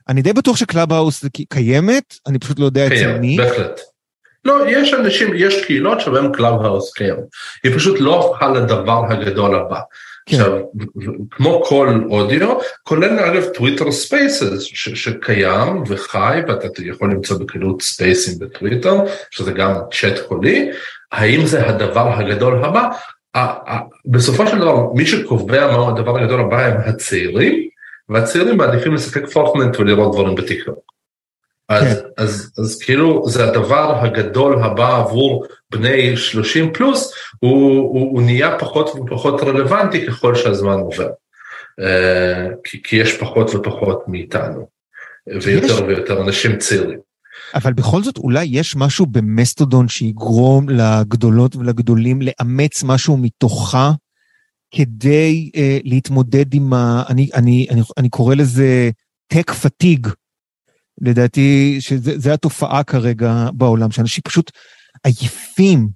[SPEAKER 2] אני די בטוח שקלאבהאוס קיימת, אני פשוט לא יודע אצל מי.
[SPEAKER 4] בהחלט. לא, יש אנשים, יש קהילות שבהם קלאבהאוס קיים. היא פשוט לא הפכה לדבר הגדול הבא. כן. עכשיו, כמו כל אודיו, כולל אגב טוויטר Spaces שקיים וחי ואתה יכול למצוא בקלות ספייסים בטוויטר, שזה גם צ'אט קולי, האם זה הדבר הגדול הבא? בסופו של דבר מי שקובע מהו הדבר הגדול הבא הם הצעירים והצעירים מעדיפים לשחק פורטנט ולראות דברים בטיקטוק. אז, כן. אז, אז כאילו זה הדבר הגדול הבא עבור בני 30 פלוס, הוא, הוא, הוא נהיה פחות ופחות רלוונטי ככל שהזמן עובר. Uh, כי, כי יש פחות ופחות מאיתנו, ויותר יש... ויותר אנשים צעירים.
[SPEAKER 2] אבל בכל זאת אולי יש משהו במסטודון שיגרום לגדולות ולגדולים לאמץ משהו מתוכה כדי uh, להתמודד עם ה... אני, אני, אני, אני קורא לזה טק פתיג. לדעתי שזה התופעה כרגע בעולם, שאנשים פשוט עייפים.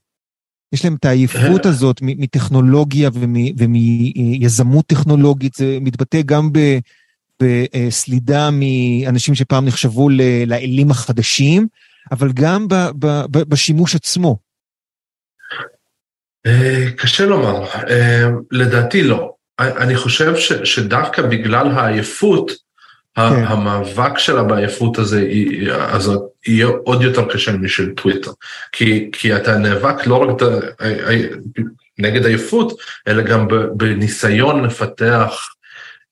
[SPEAKER 2] יש להם את העייפות הזאת מטכנולוגיה ומיזמות טכנולוגית, זה מתבטא גם בסלידה מאנשים שפעם נחשבו לאלים החדשים, אבל גם בשימוש עצמו.
[SPEAKER 4] אה, קשה לומר, אה, לדעתי לא. אני חושב שדווקא בגלל העייפות, כן. המאבק שלה בעייפות הזה, הזאת יהיה עוד יותר קשה משל טוויטר. כי, כי אתה נאבק לא רק נגד עייפות, אלא גם בניסיון לפתח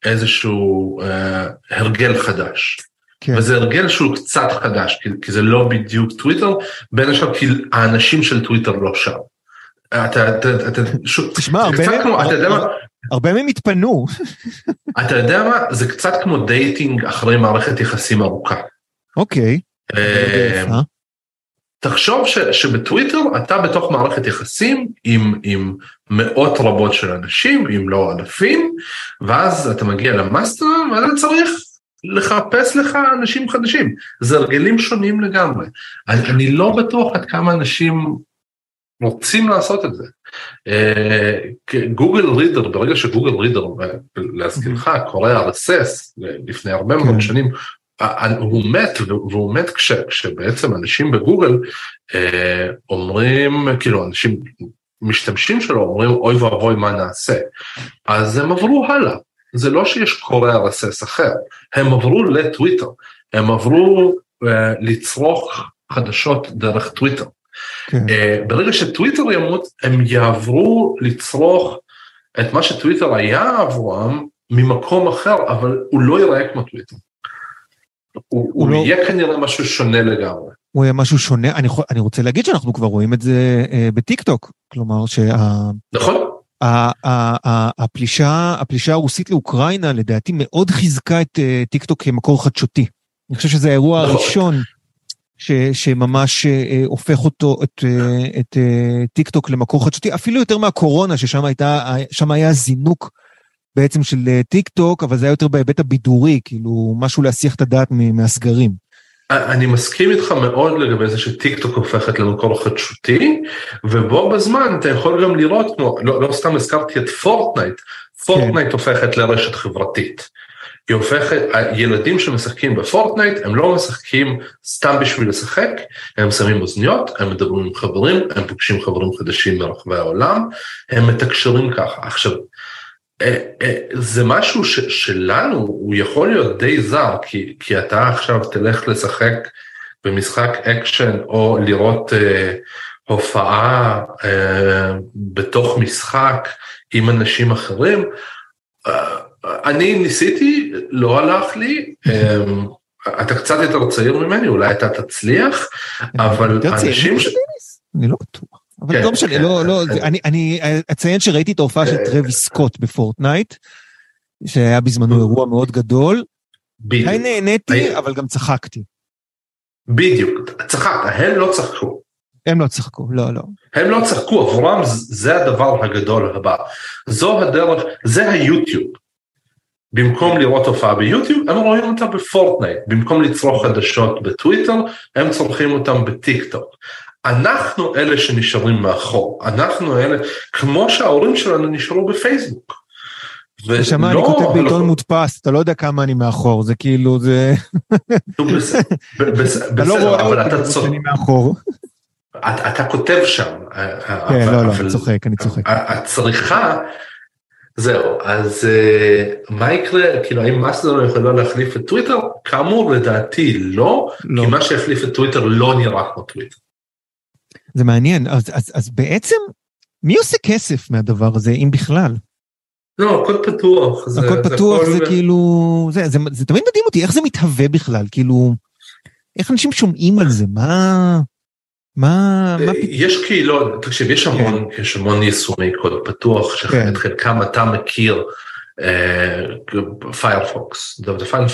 [SPEAKER 4] איזשהו אה, הרגל חדש. כן. וזה הרגל שהוא קצת חדש, כי, כי זה לא בדיוק טוויטר, בין השאר כי האנשים של טוויטר לא שם.
[SPEAKER 2] אתה, אתה, אתה, תשמע, הרבה מהם, כמו, אתה יודע מה, הרבה מהם התפנו.
[SPEAKER 4] אתה יודע מה, זה קצת כמו dating אחרי מערכת יחסים ארוכה.
[SPEAKER 2] אוקיי.
[SPEAKER 4] אה, תחשוב ש, שבטוויטר אתה בתוך מערכת יחסים עם, עם מאות רבות של אנשים, אם לא אלפים, ואז אתה מגיע למסטודון ואתה צריך לחפש לך אנשים חדשים. זה הרגלים שונים לגמרי. אני, אני לא בטוח עד כמה אנשים רוצים לעשות את זה. גוגל אה, רידר, ברגע שגוגל רידר, להזכירך, קורא RSS לפני הרבה מאוד כן. שנים, הוא מת, והוא מת כש, כשבעצם אנשים בגוגל אה, אומרים, כאילו אנשים משתמשים שלו אומרים אוי ואבוי מה נעשה, אז הם עברו הלאה, זה לא שיש קורא RSS אחר, הם עברו לטוויטר, הם עברו אה, לצרוך חדשות דרך טוויטר. כן. אה, ברגע שטוויטר ימות, הם יעברו לצרוך את מה שטוויטר היה עבורם ממקום אחר, אבל הוא לא ייראה כמו טוויטר. הוא, הוא, הוא לא... יהיה כנראה משהו שונה לגמרי.
[SPEAKER 2] הוא יהיה משהו שונה, אני, אני רוצה להגיד שאנחנו כבר רואים את זה אה, בטיק טוק, כלומר שה...
[SPEAKER 4] נכון.
[SPEAKER 2] הפלישה, הפלישה הרוסית לאוקראינה לדעתי מאוד חיזקה את אה, טיק טוק כמקור חדשותי. אני חושב שזה האירוע נכון. הראשון ש, שממש אה, הופך אותו, את, אה, את אה, טיק טוק למקור חדשותי, אפילו יותר מהקורונה, ששם הייתה, שם היה זינוק בעצם של אה, טיק טוק, אבל זה היה יותר בהיבט הבידורי, כאילו משהו להסיח את הדעת מהסגרים.
[SPEAKER 4] אני מסכים איתך מאוד לגבי זה שטיק טוק הופכת למקור חדשותי, ובו בזמן אתה יכול גם לראות, כמו, לא, לא סתם הזכרתי את פורטנייט, פורטנייט כן. הופכת לרשת חברתית. היא הופכת, הילדים שמשחקים בפורטנייט הם לא משחקים סתם בשביל לשחק, הם שמים אוזניות, הם מדברים עם חברים, הם פוגשים חברים חדשים מרחבי העולם, הם מתקשרים ככה. עכשיו, זה משהו ש, שלנו הוא יכול להיות די זר, כי, כי אתה עכשיו תלך לשחק במשחק אקשן או לראות אה, הופעה אה, בתוך משחק עם אנשים אחרים. אה, אני ניסיתי, לא הלך לי, אמ, אתה קצת יותר צעיר ממני, אולי אתה תצליח, אבל אנשים ש...
[SPEAKER 2] אני לא בטוח. אבל כן, לא משנה, לא, כן, לא, כן. אני אציין שראיתי את ההופעה של טרוויס סקוט בפורטנייט, שהיה בזמנו אירוע מאוד גדול. בדיוק. די נהניתי, אבל גם צחקתי.
[SPEAKER 4] בדיוק, צחקת, הם לא צחקו.
[SPEAKER 2] הם לא צחקו, לא, לא.
[SPEAKER 4] הם לא צחקו, עבורם זה הדבר הגדול הבא. זו הדרך, זה היוטיוב. במקום לראות הופעה ביוטיוב, הם רואים אותה בפורטנייט, במקום לצרוך חדשות בטוויטר, הם צורכים אותם בטיק טוק. אנחנו אלה שנשארים מאחור, אנחנו אלה, כמו שההורים שלנו נשארו בפייסבוק.
[SPEAKER 2] ושמה אני כותב בעיתון לא... מודפס, אתה לא יודע כמה אני מאחור, זה כאילו, זה...
[SPEAKER 4] בסדר, אבל אתה צודק. אתה כותב שם.
[SPEAKER 2] כן, לא, לא, אני צוחק, אני צוחק.
[SPEAKER 4] הצריכה זהו, אז מה יקרה, כאילו האם מסטרדון יכולה להחליף את טוויטר? כאמור לדעתי לא, לא, כי מה שיחליף את טוויטר לא נראה כמו טוויטר.
[SPEAKER 2] זה מעניין, אז, אז, אז בעצם מי עושה כסף מהדבר הזה, אם בכלל?
[SPEAKER 4] לא, הכל פתוח.
[SPEAKER 2] זה, הכל פתוח זה, זה כאילו, זה, זה, זה תמיד מדהים אותי, איך זה מתהווה בכלל, כאילו, איך אנשים שומעים על זה, מה... מה... מה...
[SPEAKER 4] יש קהילות, תקשיב, יש המון, כן. יש המון יישומי קוד פתוח, שאת כן. חלקם אתה מכיר. פיירפוקס,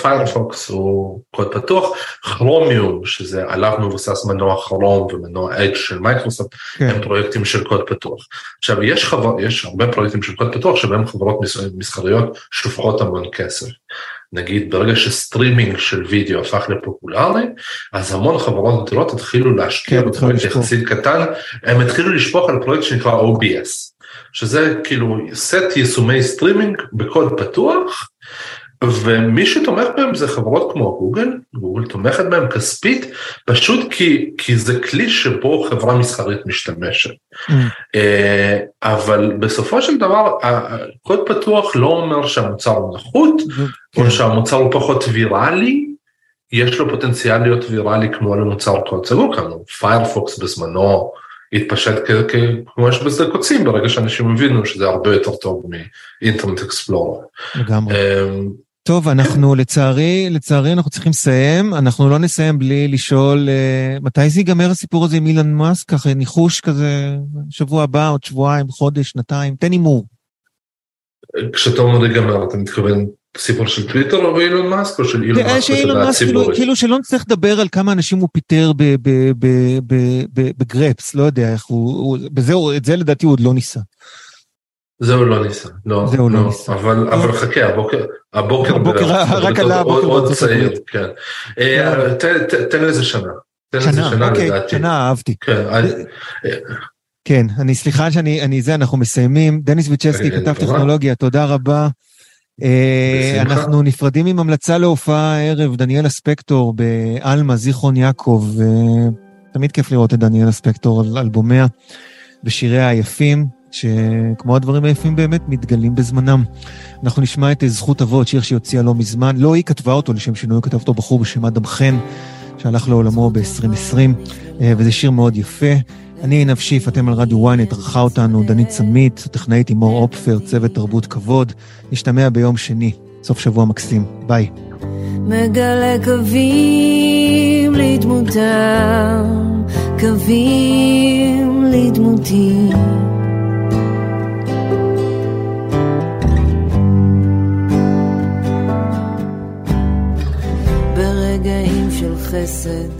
[SPEAKER 4] פיירפוקס הוא קוד פתוח, כרומיום שזה עליו מבוסס מנוע כרום ומנוע אדג' של מייקרוסופט, כן. הם פרויקטים של קוד פתוח. עכשיו יש, חבר, יש הרבה פרויקטים של קוד פתוח שבהם חברות מסחריות שופכות המון כסף. נגיד ברגע שסטרימינג של וידאו הפך לפופולרי, אז המון חברות גדולות התחילו להשקיע כן, בפרויקט יחסית קטן, הם התחילו לשפוך על פרויקט שנקרא OBS. שזה כאילו סט יישומי סטרימינג בקוד פתוח, ומי שתומך בהם זה חברות כמו גוגל, גוגל תומכת בהם כספית, פשוט כי, כי זה כלי שבו חברה מסחרית משתמשת. אממ. אבל בסופו של דבר, קוד פתוח לא אומר שהמוצר הוא נחות, או כן. שהמוצר הוא פחות ויראלי, יש לו פוטנציאל להיות ויראלי כמו למוצר קוד סגור, כמו פיירפוקס בזמנו, התפשט כמו יש בשדה קוצים ברגע שאנשים הבינו שזה הרבה יותר טוב מאינטרנט אקספלורר.
[SPEAKER 2] לגמרי. אמ, טוב, אנחנו לצערי, לצערי אנחנו צריכים לסיים, אנחנו לא נסיים בלי לשאול uh, מתי זה ייגמר הסיפור הזה עם אילן מאסק, ככה ניחוש כזה, שבוע הבא, עוד שבועיים, חודש, שנתיים, תן הימור.
[SPEAKER 4] כשאתה אומר ייגמר, אתה מתכוון סיפור של טוויטר או אילון מאסק או של אילון מאסק
[SPEAKER 2] שאילון מאסק כאילו, כאילו שלא נצטרך לדבר על כמה אנשים הוא פיטר בגרפס, לא יודע איך הוא, בזה, את זה לדעתי הוא עוד לא ניסה.
[SPEAKER 4] זה הוא לא ניסה, לא,
[SPEAKER 2] זה הוא לא, לא ניסה.
[SPEAKER 4] אבל, אבל חכה, הבוקר, הבוקר,
[SPEAKER 2] הבוקר רק עלה הבוקר
[SPEAKER 4] עוד צעיר, כן. אה, תן לזה שנה.
[SPEAKER 2] שנה, אוקיי, שנה אהבתי. כן, כן, אני סליחה שאני, אני זה, אנחנו מסיימים. דניס ויצ'סקי, כתב טכנולוגיה, תודה רבה. אה, אנחנו נפרדים עם המלצה להופעה הערב, דניאל אספקטור בעלמה, זיכרון יעקב. תמיד כיף לראות את דניאל אספקטור על אלבומיה ושיריה היפים, שכמו הדברים היפים באמת, מתגלים בזמנם. אנחנו נשמע את זכות אבות, שיר שהיא הוציאה לא מזמן. לא היא כתבה אותו, לשם שינוי הוא כתב אותו בחור בשם אדם חן, שהלך לעולמו ב-2020, אה, וזה שיר מאוד יפה. אני שיף, אתם על רדיו ynet, ערכה אותנו דנית סמית, טכנאית עם מור אופפר, צוות תרבות כבוד. נשתמע ביום שני, סוף שבוע מקסים. ביי. מגלה קווים לדמותם, קווים לדמותי. ברגעים של חסד